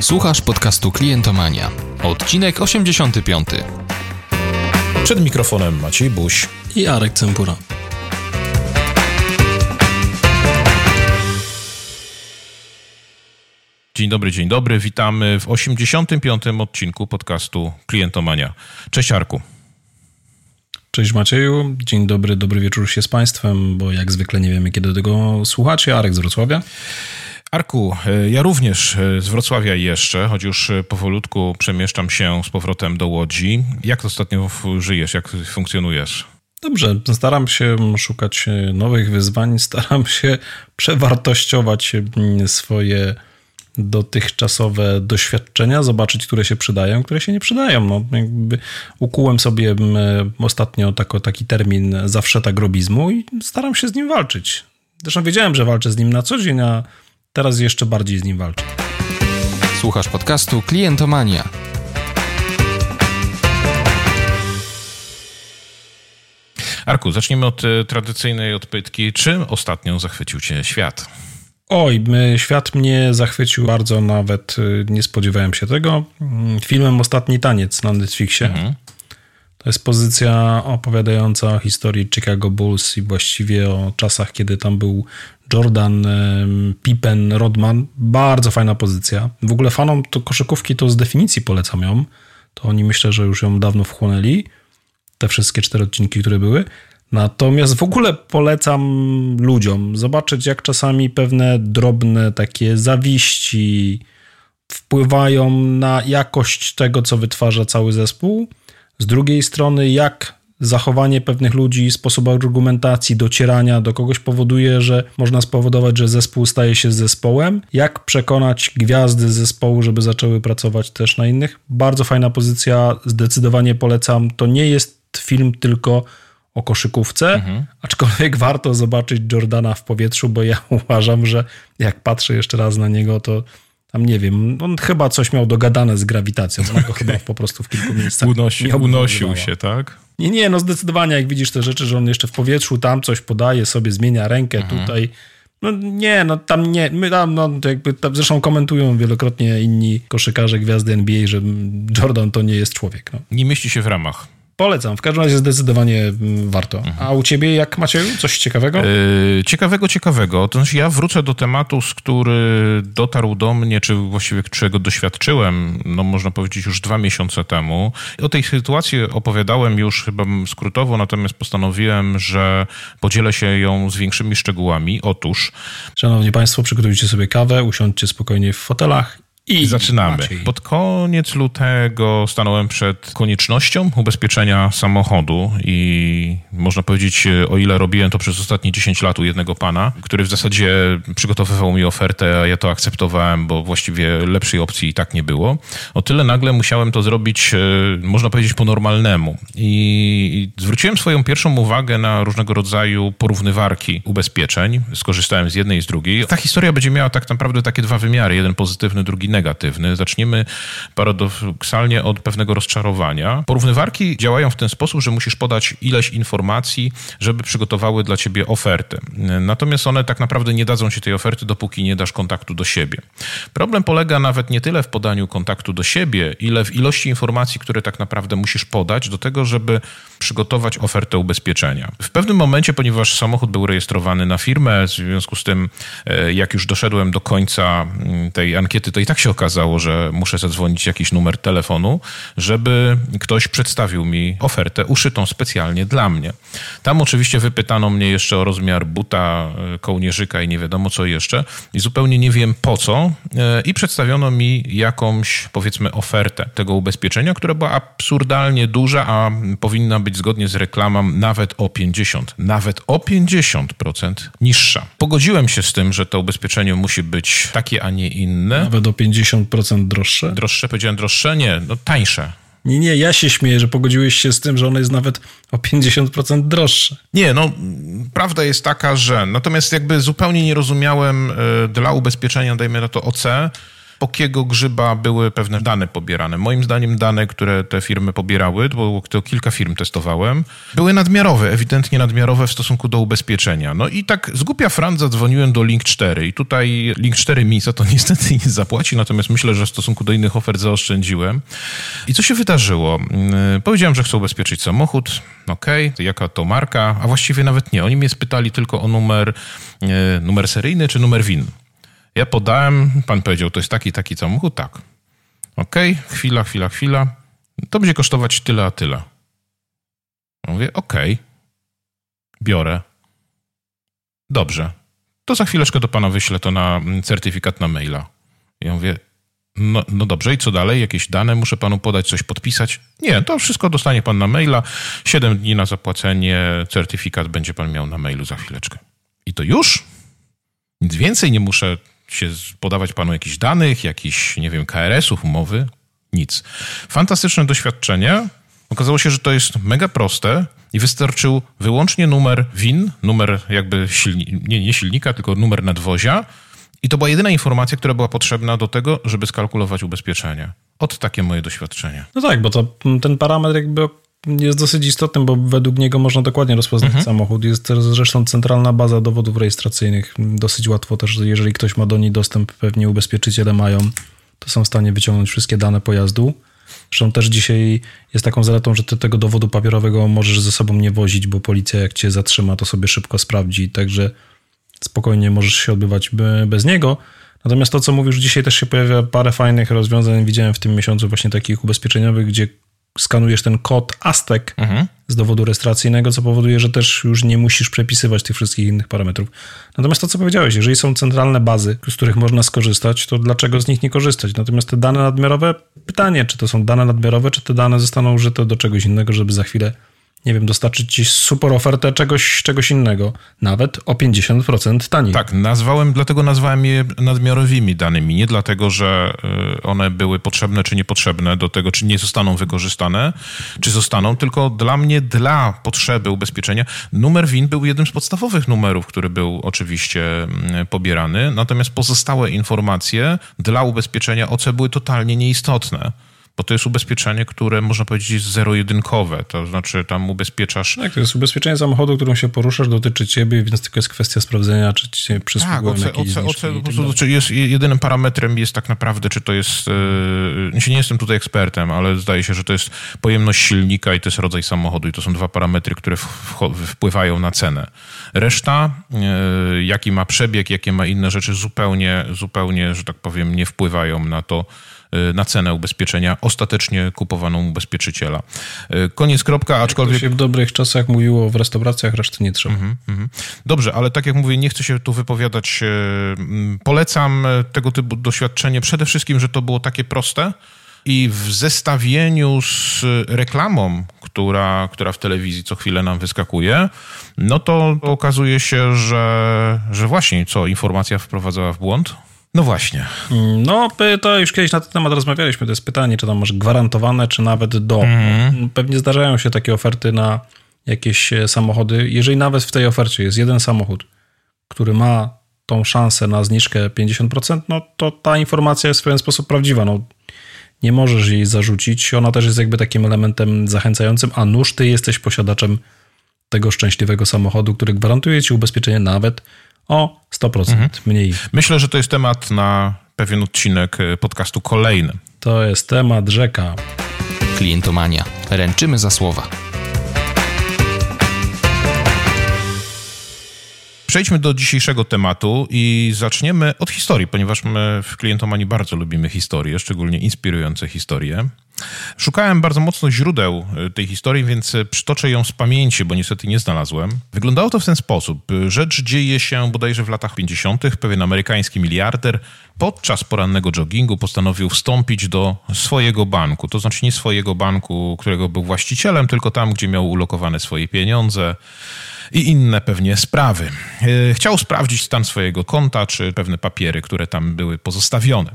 Słuchasz podcastu Klientomania. Odcinek 85. Przed mikrofonem Maciej Buś i Arek Cempura. Dzień dobry, dzień dobry. Witamy w 85. odcinku podcastu Klientomania. Cześć Arku. Cześć Macieju, dzień dobry, dobry wieczór się z Państwem, bo jak zwykle nie wiemy kiedy tego słuchacie. Arek z Wrocławia. Arku, e, ja również e, z Wrocławia jeszcze, choć już e, powolutku przemieszczam się z powrotem do Łodzi. Jak ostatnio żyjesz, jak funkcjonujesz? Dobrze, staram się szukać nowych wyzwań, staram się przewartościować swoje dotychczasowe doświadczenia, zobaczyć, które się przydają, które się nie przydają. No, jakby ukułem sobie ostatnio tako, taki termin zawsze tak robizmu i staram się z nim walczyć. Zresztą wiedziałem, że walczę z nim na co dzień, a teraz jeszcze bardziej z nim walczę. Słuchasz podcastu Klientomania. Arku, zacznijmy od e, tradycyjnej odpytki. Czym ostatnio zachwycił Cię świat? Oj, świat mnie zachwycił bardzo, nawet y, nie spodziewałem się tego. Mm, filmem Ostatni Taniec na Netflixie. Mhm. To jest pozycja opowiadająca o historii Chicago Bulls i właściwie o czasach, kiedy tam był Jordan, Pippen, Rodman. Bardzo fajna pozycja. W ogóle fanom to koszykówki to z definicji polecam ją. To oni myślę, że już ją dawno wchłonęli. Te wszystkie cztery odcinki, które były. Natomiast w ogóle polecam ludziom zobaczyć, jak czasami pewne drobne takie zawiści wpływają na jakość tego, co wytwarza cały zespół. Z drugiej strony, jak zachowanie pewnych ludzi, sposób argumentacji, docierania do kogoś powoduje, że można spowodować, że zespół staje się zespołem. Jak przekonać gwiazdy zespołu, żeby zaczęły pracować też na innych? Bardzo fajna pozycja, zdecydowanie polecam. To nie jest film tylko o koszykówce, mhm. aczkolwiek warto zobaczyć Jordana w powietrzu, bo ja uważam, że jak patrzę jeszcze raz na niego, to tam nie wiem, on chyba coś miał dogadane z grawitacją, ona go chyba po prostu w kilku miejscach Unosi, Unosił się, tak? Nie, nie, no zdecydowanie jak widzisz te rzeczy, że on jeszcze w powietrzu tam coś podaje sobie, zmienia rękę mhm. tutaj, no nie, no tam nie, my tam, no jakby tam, zresztą komentują wielokrotnie inni koszykarze gwiazdy NBA, że Jordan to nie jest człowiek. No. Nie mieści się w ramach. Polecam, w każdym razie zdecydowanie mm, warto. A u ciebie jak Macieju? Coś ciekawego? Yy, ciekawego, ciekawego. To znaczy ja wrócę do tematu, z który dotarł do mnie, czy właściwie czego doświadczyłem, no można powiedzieć już dwa miesiące temu. O tej sytuacji opowiadałem już chyba skrótowo, natomiast postanowiłem, że podzielę się ją z większymi szczegółami. Otóż... Szanowni Państwo, przygotujcie sobie kawę, usiądźcie spokojnie w fotelach i zaczynamy. Maciej. Pod koniec lutego stanąłem przed koniecznością ubezpieczenia samochodu i można powiedzieć, o ile robiłem to przez ostatnie 10 lat u jednego pana, który w zasadzie przygotowywał mi ofertę, a ja to akceptowałem, bo właściwie lepszej opcji i tak nie było. O tyle nagle musiałem to zrobić, e, można powiedzieć, po normalnemu. I zwróciłem swoją pierwszą uwagę na różnego rodzaju porównywarki ubezpieczeń. Skorzystałem z jednej i z drugiej. Ta historia będzie miała tak naprawdę takie dwa wymiary, jeden pozytywny, drugi negatywny. Zaczniemy paradoksalnie od pewnego rozczarowania. Porównywarki działają w ten sposób, że musisz podać ileś informacji, żeby przygotowały dla ciebie ofertę. Natomiast one tak naprawdę nie dadzą ci tej oferty, dopóki nie dasz kontaktu do siebie. Problem polega nawet nie tyle w podaniu kontaktu do siebie, ile w ilości informacji, które tak naprawdę musisz podać do tego, żeby przygotować ofertę ubezpieczenia. W pewnym momencie, ponieważ samochód był rejestrowany na firmę, w związku z tym, e, jak już doszedłem do końca mm, tej ankiety, to i tak się okazało, że muszę zadzwonić jakiś numer telefonu, żeby ktoś przedstawił mi ofertę uszytą specjalnie dla mnie. Tam oczywiście wypytano mnie jeszcze o rozmiar buta, e, kołnierzyka i nie wiadomo co jeszcze i zupełnie nie wiem po co e, i przedstawiono mi jakąś powiedzmy ofertę tego ubezpieczenia, która była absurdalnie duża, a powinna być zgodnie z reklamą nawet o 50, nawet o 50% niższa. Pogodziłem się z tym, że to ubezpieczenie musi być takie, a nie inne. Nawet o 50% droższe? Droższe, powiedziałem droższe? Nie, no tańsze. Nie, nie, ja się śmieję, że pogodziłeś się z tym, że ono jest nawet o 50% droższe. Nie, no prawda jest taka, że natomiast jakby zupełnie nie rozumiałem y, dla ubezpieczenia, dajmy na to OC, Pokiego Grzyba były pewne dane pobierane. Moim zdaniem dane, które te firmy pobierały, bo to kilka firm testowałem, były nadmiarowe, ewidentnie nadmiarowe w stosunku do ubezpieczenia. No i tak z głupia Fran zadzwoniłem do Link 4 i tutaj Link 4 mi za to niestety nie zapłaci, natomiast myślę, że w stosunku do innych ofert zaoszczędziłem. I co się wydarzyło? Yy, powiedziałem, że chcę ubezpieczyć samochód. Okej, okay. jaka to marka? A właściwie nawet nie. Oni mnie spytali tylko o numer, yy, numer seryjny czy numer WIN. Ja podałem, pan powiedział, to jest taki, taki samochód? Tak. Okej, okay. chwila, chwila, chwila. To będzie kosztować tyle, a tyle. Mówię, okej. Okay. Biorę. Dobrze. To za chwileczkę do pana wyślę to na certyfikat na maila. Ja mówię, no, no dobrze, i co dalej? Jakieś dane muszę panu podać, coś podpisać? Nie, to wszystko dostanie pan na maila. Siedem dni na zapłacenie, certyfikat będzie pan miał na mailu za chwileczkę. I to już? Nic więcej nie muszę się podawać panu jakichś danych, jakichś, nie wiem, KRS-ów, umowy? Nic. Fantastyczne doświadczenie. Okazało się, że to jest mega proste i wystarczył wyłącznie numer WIN, numer jakby silni, nie, nie silnika, tylko numer nadwozia i to była jedyna informacja, która była potrzebna do tego, żeby skalkulować ubezpieczenie. Od takie moje doświadczenie. No tak, bo to ten parametr jakby jest dosyć istotny, bo według niego można dokładnie rozpoznać mhm. samochód. Jest zresztą centralna baza dowodów rejestracyjnych. Dosyć łatwo też, jeżeli ktoś ma do niej dostęp, pewnie ubezpieczyciele mają, to są w stanie wyciągnąć wszystkie dane pojazdu. Zresztą też dzisiaj jest taką zaletą, że ty tego dowodu papierowego możesz ze sobą nie wozić, bo policja jak cię zatrzyma, to sobie szybko sprawdzi. Także spokojnie możesz się odbywać bez niego. Natomiast to, co mówisz, dzisiaj też się pojawia parę fajnych rozwiązań. Widziałem w tym miesiącu właśnie takich ubezpieczeniowych, gdzie skanujesz ten kod Aztec mhm. z dowodu rejestracyjnego, co powoduje, że też już nie musisz przepisywać tych wszystkich innych parametrów. Natomiast to, co powiedziałeś, jeżeli są centralne bazy, z których można skorzystać, to dlaczego z nich nie korzystać? Natomiast te dane nadmiarowe, pytanie, czy to są dane nadmiarowe, czy te dane zostaną użyte do czegoś innego, żeby za chwilę nie wiem, dostarczyć ci super ofertę czegoś, czegoś innego, nawet o 50% taniej. Tak, nazwałem, dlatego nazwałem je nadmiarowymi danymi, nie dlatego, że y, one były potrzebne czy niepotrzebne do tego, czy nie zostaną wykorzystane, czy zostaną, tylko dla mnie, dla potrzeby ubezpieczenia, numer WIN był jednym z podstawowych numerów, który był oczywiście mm, pobierany, natomiast pozostałe informacje dla ubezpieczenia OC były totalnie nieistotne bo to jest ubezpieczenie, które można powiedzieć zero-jedynkowe, to znaczy tam ubezpieczasz... Tak, to jest ubezpieczenie samochodu, którym się poruszasz, dotyczy ciebie, więc tylko jest kwestia sprawdzenia, czy ci się przysługują tak, jakieś oce, oce, po prostu, jest Jedynym parametrem jest tak naprawdę, czy to jest... Yy, nie jestem tutaj ekspertem, ale zdaje się, że to jest pojemność silnika i to jest rodzaj samochodu i to są dwa parametry, które wpływają na cenę. Reszta, yy, jaki ma przebieg, jakie ma inne rzeczy, zupełnie, zupełnie, że tak powiem, nie wpływają na to, na cenę ubezpieczenia ostatecznie kupowaną ubezpieczyciela. Y, koniec kropka, aczkolwiek... Jak się w dobrych czasach mówiło w restauracjach, reszty nie trzeba. Mm -hmm. Dobrze, ale tak jak mówię, nie chcę się tu wypowiadać. Y, polecam tego typu doświadczenie przede wszystkim, że to było takie proste, i w zestawieniu z reklamą, która, która w telewizji co chwilę nam wyskakuje, no to okazuje się, że, że właśnie co informacja wprowadzała w błąd, no właśnie. No, to już kiedyś na ten temat rozmawialiśmy. To jest pytanie, czy tam masz gwarantowane, czy nawet do. Mm. Pewnie zdarzają się takie oferty na jakieś e, samochody. Jeżeli nawet w tej ofercie jest jeden samochód, który ma tą szansę na zniżkę 50%, no to ta informacja jest w pewien sposób prawdziwa. No, nie możesz jej zarzucić. Ona też jest jakby takim elementem zachęcającym, a nuż ty jesteś posiadaczem tego szczęśliwego samochodu, który gwarantuje ci ubezpieczenie nawet o 100% mhm. mniej. Myślę, że to jest temat na pewien odcinek e, podcastu kolejny. To jest temat rzeka. Klientomania. Ręczymy za słowa. Przejdźmy do dzisiejszego tematu i zaczniemy od historii, ponieważ my w Klientomanii bardzo lubimy historie, szczególnie inspirujące historie. Szukałem bardzo mocno źródeł e, tej historii, więc e, przytoczę ją z pamięci, bo niestety nie znalazłem. Wyglądało to w ten sposób. Rzecz dzieje się bodajże w latach 50. Pewien amerykański miliarder podczas porannego joggingu postanowił wstąpić do swojego banku. To znaczy nie swojego banku, którego był właścicielem, tylko tam, gdzie miał ulokowane swoje pieniądze. I inne pewnie sprawy. E, chciał sprawdzić stan swojego konta, czy pewne papiery, które tam były pozostawione.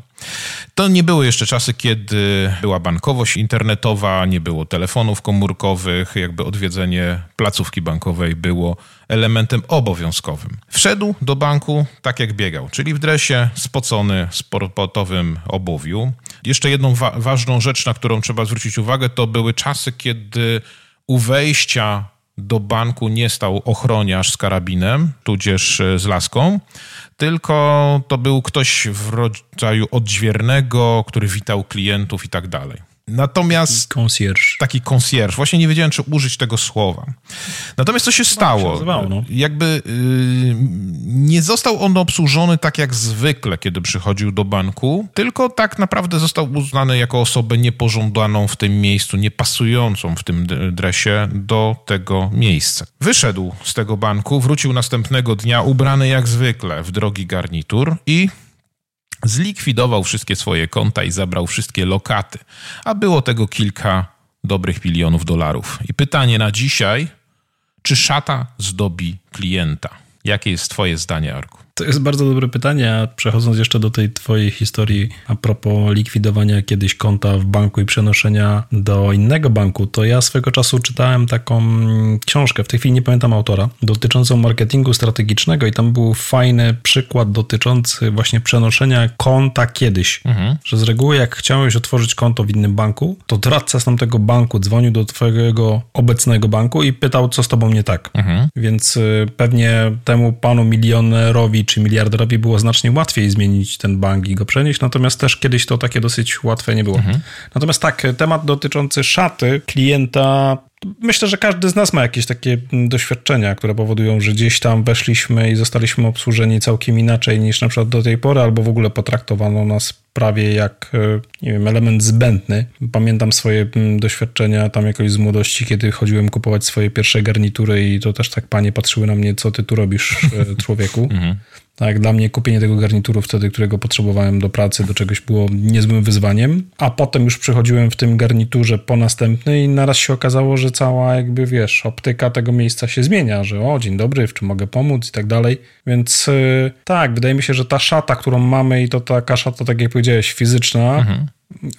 To nie były jeszcze czasy, kiedy była bankowość internetowa, nie było telefonów komórkowych, jakby odwiedzenie placówki bankowej było elementem obowiązkowym. Wszedł do banku tak jak biegał, czyli w dresie, spocony, sportowym obuwiu. Jeszcze jedną wa ważną rzecz, na którą trzeba zwrócić uwagę, to były czasy, kiedy u wejścia do banku nie stał ochroniarz z karabinem, tudzież z laską, tylko to był ktoś w rodzaju odźwiernego, który witał klientów i tak dalej. Natomiast. Taki concierge. Taki concierge. Właśnie nie wiedziałem, czy użyć tego słowa. Natomiast co się stało? Się nazywało, no. Jakby yy, nie został on obsłużony tak jak zwykle, kiedy przychodził do banku, tylko tak naprawdę został uznany jako osobę niepożądaną w tym miejscu, niepasującą w tym dresie do tego miejsca. Wyszedł z tego banku, wrócił następnego dnia ubrany jak zwykle w drogi garnitur i Zlikwidował wszystkie swoje konta i zabrał wszystkie lokaty, a było tego kilka dobrych milionów dolarów. I pytanie na dzisiaj: czy szata zdobi klienta? Jakie jest Twoje zdanie, Arku? To jest bardzo dobre pytanie, a przechodząc jeszcze do tej twojej historii a propos likwidowania kiedyś konta w banku i przenoszenia do innego banku, to ja swego czasu czytałem taką książkę, w tej chwili nie pamiętam autora, dotyczącą marketingu strategicznego i tam był fajny przykład dotyczący właśnie przenoszenia konta kiedyś, mhm. że z reguły jak chciałeś otworzyć konto w innym banku, to doradca z tamtego banku dzwonił do twojego obecnego banku i pytał, co z tobą nie tak. Mhm. Więc y, pewnie temu panu milionerowi czy miliarderowi było znacznie łatwiej zmienić ten bank i go przenieść, natomiast też kiedyś to takie dosyć łatwe nie było. Mhm. Natomiast tak, temat dotyczący szaty klienta Myślę, że każdy z nas ma jakieś takie doświadczenia, które powodują, że gdzieś tam weszliśmy i zostaliśmy obsłużeni całkiem inaczej niż na przykład do tej pory, albo w ogóle potraktowano nas prawie jak, e, nie wiem, element zbędny. Pamiętam swoje doświadczenia tam jakoś z młodości, kiedy chodziłem kupować swoje pierwsze garnitury i to też tak panie patrzyły na mnie, co ty tu robisz, e, człowieku. Tak, dla mnie kupienie tego garnituru wtedy, którego potrzebowałem do pracy, do czegoś było niezłym wyzwaniem, a potem już przychodziłem w tym garniturze po następny i naraz się okazało, że cała jakby, wiesz, optyka tego miejsca się zmienia, że o, dzień dobry, w czym mogę pomóc i tak dalej. Więc yy, tak, wydaje mi się, że ta szata, którą mamy i to taka szata, tak jak powiedziałeś, fizyczna, mhm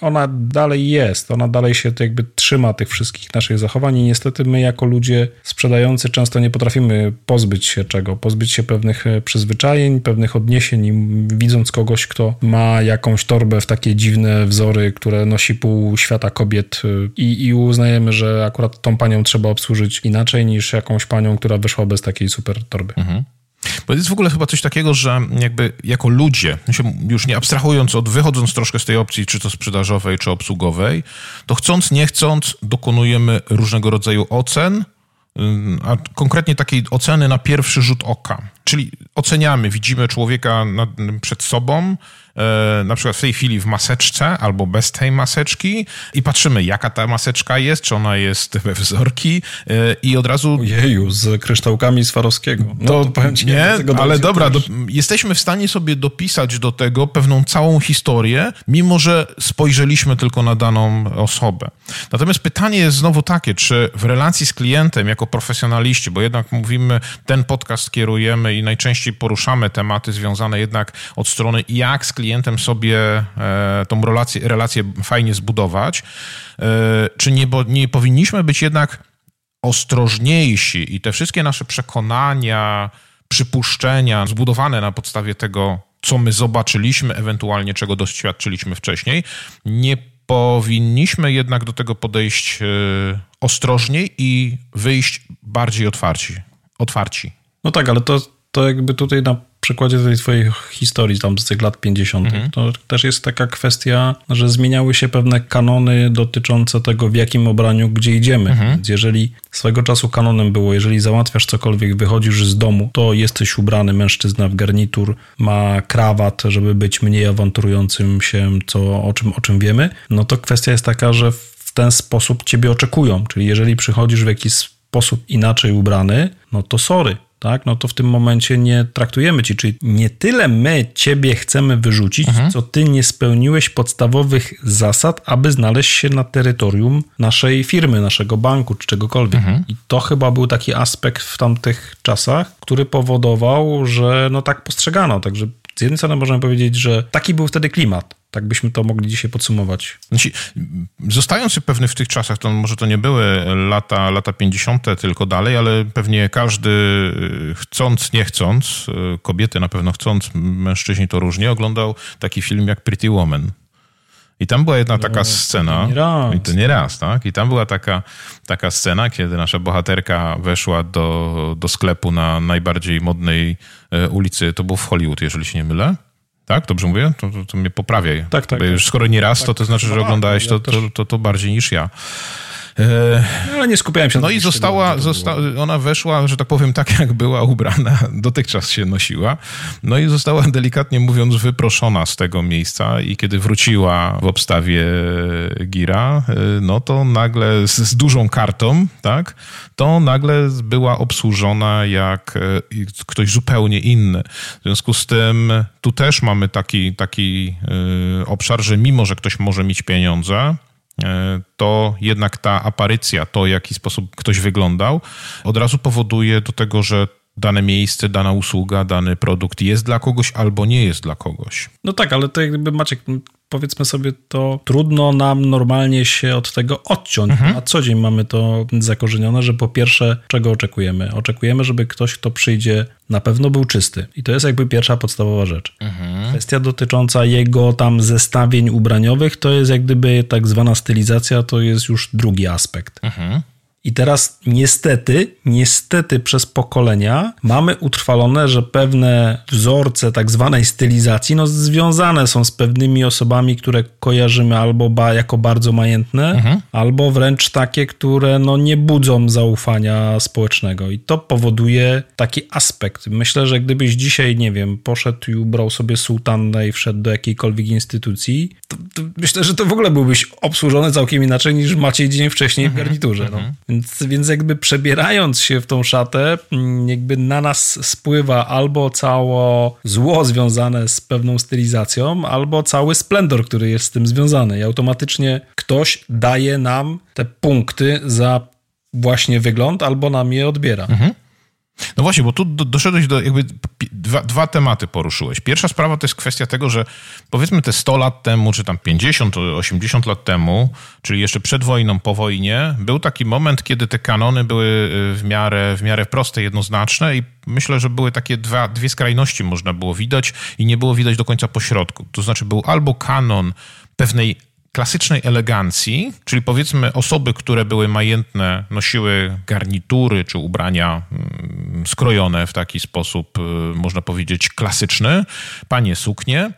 ona dalej jest, ona dalej się jakby trzyma tych wszystkich naszych zachowań i niestety my jako ludzie sprzedający często nie potrafimy pozbyć się czego, pozbyć się pewnych e, przyzwyczajeń, pewnych odniesień widząc kogoś, kto ma jakąś torbę w takie dziwne wzory, które nosi pół świata kobiet e, i, i uznajemy, że akurat tą panią trzeba obsłużyć inaczej niż jakąś panią, która wyszła bez takiej super torby. Mhm. Bo jest w ogóle chyba coś takiego, że jakby jako ludzie, już nie abstrahując od, wychodząc troszkę z tej opcji, czy to sprzedażowej, czy obsługowej, to chcąc, nie chcąc, dokonujemy różnego rodzaju ocen, a konkretnie takiej oceny na pierwszy rzut oka. Czyli oceniamy, widzimy człowieka nad, przed sobą, na przykład w tej chwili w maseczce albo bez tej maseczki i patrzymy, jaka ta maseczka jest, czy ona jest we wzorki e, i od razu... Jeju, z kryształkami Swarowskiego. No, to, to powiem ci, nie, ale dobra, do, jesteśmy w stanie sobie dopisać do tego pewną całą historię, mimo że spojrzeliśmy tylko na daną osobę. Natomiast pytanie jest znowu takie, czy w relacji z klientem jako profesjonaliści, bo jednak mówimy, ten podcast kierujemy i najczęściej poruszamy tematy związane jednak od strony jak z klientem klientem sobie e, tą relację, relację fajnie zbudować, e, czy nie, bo nie powinniśmy być jednak ostrożniejsi i te wszystkie nasze przekonania, przypuszczenia zbudowane na podstawie tego, co my zobaczyliśmy, ewentualnie czego doświadczyliśmy wcześniej, nie powinniśmy jednak do tego podejść e, ostrożniej i wyjść bardziej otwarci. otwarci. No tak, ale to, to jakby tutaj na przykładzie tej twojej historii tam z tych lat 50. Mhm. to też jest taka kwestia, że zmieniały się pewne kanony dotyczące tego, w jakim obraniu gdzie idziemy. Mhm. Więc jeżeli swego czasu kanonem było, jeżeli załatwiasz cokolwiek, wychodzisz z domu, to jesteś ubrany mężczyzna w garnitur, ma krawat, żeby być mniej awanturującym się, co, o, czym, o czym wiemy, no to kwestia jest taka, że w ten sposób ciebie oczekują. Czyli jeżeli przychodzisz w jakiś sposób inaczej ubrany, no to sorry, tak, no to w tym momencie nie traktujemy ci, czyli nie tyle my ciebie chcemy wyrzucić, mhm. co ty nie spełniłeś podstawowych zasad, aby znaleźć się na terytorium naszej firmy, naszego banku czy czegokolwiek. Mhm. I to chyba był taki aspekt w tamtych czasach, który powodował, że no tak postrzegano, także z jednej strony możemy powiedzieć, że taki był wtedy klimat. Tak byśmy to mogli dzisiaj podsumować. Znaczy, zostając pewny w tych czasach, to może to nie były lata, lata 50., tylko dalej, ale pewnie każdy chcąc, nie chcąc, kobiety na pewno chcąc, mężczyźni to różnie, oglądał taki film jak Pretty Woman. I tam była jedna taka no, scena. Nie raz. I to nie raz, tak? I tam była taka, taka scena, kiedy nasza bohaterka weszła do, do sklepu na najbardziej modnej e, ulicy. To było w Hollywood, jeżeli się nie mylę. Tak? Dobrze mówię? To, to, to mnie poprawiaj. Tak, tak. Bo już tak. skoro nie raz, tak, to to znaczy, że oglądałeś to, to, to, to bardziej niż ja. No, ale nie skupiałem się no na No i została, zosta ona weszła, że tak powiem, tak jak była ubrana, dotychczas się nosiła. No i została delikatnie mówiąc wyproszona z tego miejsca i kiedy wróciła w obstawie Gira, e, no to nagle z, z dużą kartą, tak, to nagle była obsłużona jak e, ktoś zupełnie inny. W związku z tym tu też mamy taki, taki obszar, że mimo, że ktoś może mieć pieniądze, to jednak ta aparycja, to w jaki sposób ktoś wyglądał, od razu powoduje do tego, że dane miejsce, dana usługa, dany produkt jest dla kogoś albo nie jest dla kogoś. No tak, ale to jakby Maciek, powiedzmy sobie, to trudno nam normalnie się od tego odciąć. Mhm. Na co dzień mamy to zakorzenione, że po pierwsze, czego oczekujemy? Oczekujemy, żeby ktoś, kto przyjdzie, na pewno był czysty. I to jest jakby pierwsza podstawowa rzecz. Mhm. Kwestia dotycząca jego tam zestawień ubraniowych, to jest jak gdyby tak zwana stylizacja, to jest już drugi aspekt. Mhm. I teraz niestety, niestety przez pokolenia mamy utrwalone, że pewne wzorce tak zwanej stylizacji no, związane są z pewnymi osobami, które kojarzymy albo ba, jako bardzo majętne, mhm. albo wręcz takie, które no, nie budzą zaufania społecznego. I to powoduje taki aspekt. Myślę, że gdybyś dzisiaj, nie wiem, poszedł i ubrał sobie sułtannę i wszedł do jakiejkolwiek instytucji, to, to myślę, że to w ogóle byłbyś obsłużony całkiem inaczej niż Maciej dzień wcześniej w mhm. garniturze. No. Więc, więc jakby przebierając się w tą szatę, mm, jakby na nas spływa albo całe zło związane z pewną stylizacją, albo cały splendor, który jest z tym związany. I automatycznie ktoś daje nam te punkty za właśnie wygląd, albo nam je odbiera. Mhm. No właśnie, bo tu doszedłeś do jakby dwa, dwa, tematy poruszyłeś. Pierwsza sprawa to jest kwestia tego, że powiedzmy te 100 lat temu, czy tam 50, 80 lat temu, czyli jeszcze przed wojną, po wojnie, był taki moment, kiedy te kanony były y, w miarę, w miarę proste, jednoznaczne i myślę, że były takie dwa, dwie skrajności można było widać i nie było widać do końca pośrodku. To znaczy był albo kanon pewnej klasycznej elegancji, czyli powiedzmy osoby, które były majętne, nosiły garnitury czy ubrania mm, skrojone w taki sposób, y, można powiedzieć, klasyczny, panie suknie,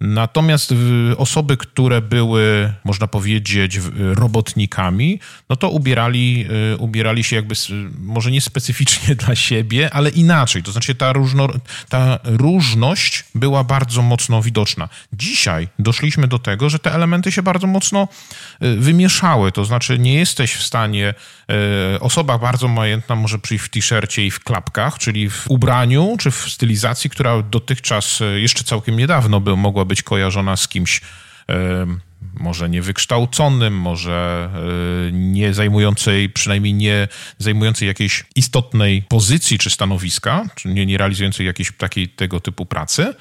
Natomiast osoby, które były, można powiedzieć, robotnikami, no to ubierali, y, ubierali się jakby może nie specyficznie dla siebie, ale inaczej. To znaczy ta, różno, ta różność była bardzo mocno widoczna. Dzisiaj doszliśmy do tego, że te elementy się bardzo mocno y, wymieszały. To znaczy nie jesteś w stanie, osoba bardzo majętna może przyjść w t-shircie i w klapkach, czyli w ubraniu czy w stylizacji, która dotychczas jeszcze całkiem niedawno by mogła być kojarzona z kimś może niewykształconym, może e, nie zajmującej, przynajmniej nie zajmującej jakiejś istotnej pozycji czy stanowiska, czy nie, nie realizującej jakiejś takiej tego typu pracy.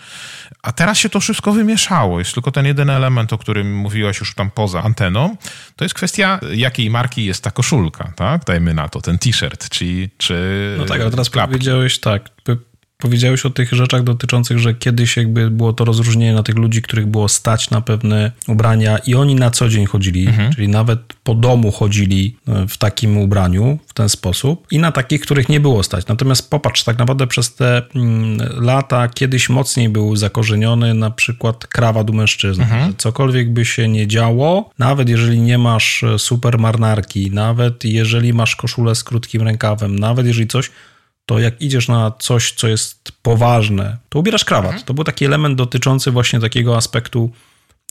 A teraz się to wszystko wymieszało. Jest tylko ten jeden element, o którym mówiłaś już tam poza anteną. To jest kwestia, jakiej marki jest ta koszulka, tak? Dajmy na to, ten t-shirt, czy, czy No tak, ale teraz klapki. powiedziałeś tak, Powiedziałeś o tych rzeczach dotyczących, że kiedyś jakby było to rozróżnienie na tych ludzi, których było stać na pewne ubrania i oni na co dzień chodzili, mhm. czyli nawet po domu chodzili e, w takim ubraniu, w ten sposób i na takich, których nie było stać. Natomiast popatrz, tak naprawdę przez te mm, lata kiedyś mocniej był zakorzeniony na przykład krawat u mężczyzn. Mhm. Cokolwiek by się nie działo, nawet jeżeli nie masz e, super marnarki, nawet jeżeli masz koszulę z krótkim rękawem, nawet jeżeli coś, to jak idziesz na coś, co jest poważne, to ubierasz krawat. Mhm. To był taki element dotyczący właśnie takiego aspektu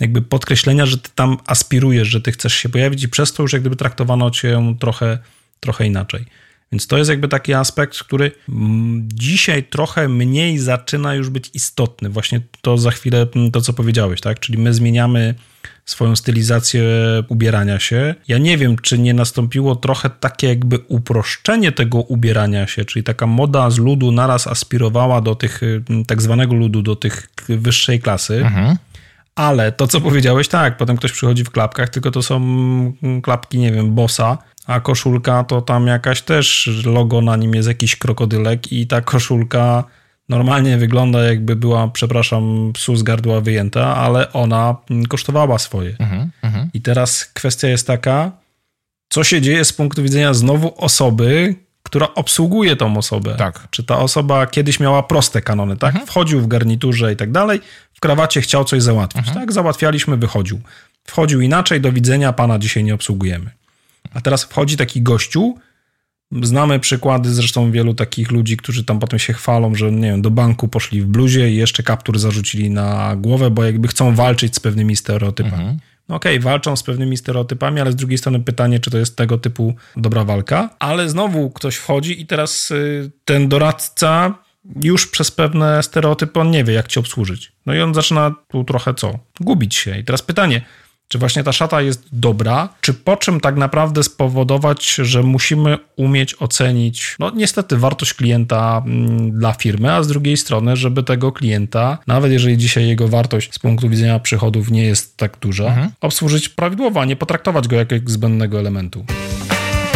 jakby podkreślenia, że ty tam aspirujesz, że ty chcesz się pojawić i przez to już jak gdyby traktowano cię trochę, trochę inaczej. Więc to jest jakby taki aspekt, który mm, dzisiaj trochę mniej zaczyna już być istotny. Właśnie to za chwilę, mm, to co powiedziałeś, tak? Czyli my zmieniamy swoją stylizację ubierania się. Ja nie wiem, czy nie nastąpiło trochę takie jakby uproszczenie tego ubierania się, czyli taka moda z ludu naraz aspirowała do tych mm, tak zwanego ludu, do tych wyższej klasy. Mhm. Ale to, co powiedziałeś, tak, potem ktoś przychodzi w klapkach, tylko to są klapki, nie wiem, bossa, a koszulka to tam jakaś też logo na nim jest jakiś krokodylek i ta koszulka normalnie wygląda jakby była, przepraszam, psu z gardła wyjęta, ale ona kosztowała swoje. Mhm, mhm. I teraz kwestia jest taka, co się dzieje z punktu widzenia znowu osoby, która obsługuje tą osobę. Tak. Czy ta osoba kiedyś miała proste kanony, tak? Mhm. Wchodził w garniturze i tak dalej, w krawacie chciał coś załatwić, mhm. tak? Załatwialiśmy, wychodził. Wchodził inaczej, do widzenia, pana dzisiaj nie obsługujemy. A teraz wchodzi taki gościu, Znamy przykłady zresztą wielu takich ludzi, którzy tam potem się chwalą, że nie wiem, do banku poszli w bluzie i jeszcze kaptur zarzucili na głowę, bo jakby chcą walczyć z pewnymi stereotypami. Mhm. No okej, okay, walczą z pewnymi stereotypami, ale z drugiej strony pytanie, czy to jest tego typu dobra walka. Ale znowu ktoś wchodzi i teraz y, ten doradca już przez pewne stereotypy on nie wie, jak cię obsłużyć. No i on zaczyna tu trochę co? Gubić się. I teraz pytanie, czy właśnie ta szata jest dobra, czy po czym tak naprawdę spowodować, że musimy umieć ocenić, no niestety, wartość klienta mm, dla firmy, a z drugiej strony, żeby tego klienta, nawet jeżeli dzisiaj jego wartość z punktu widzenia przychodów nie jest tak duża, mhm. obsłużyć prawidłowo, a nie potraktować go jako zbędnego elementu.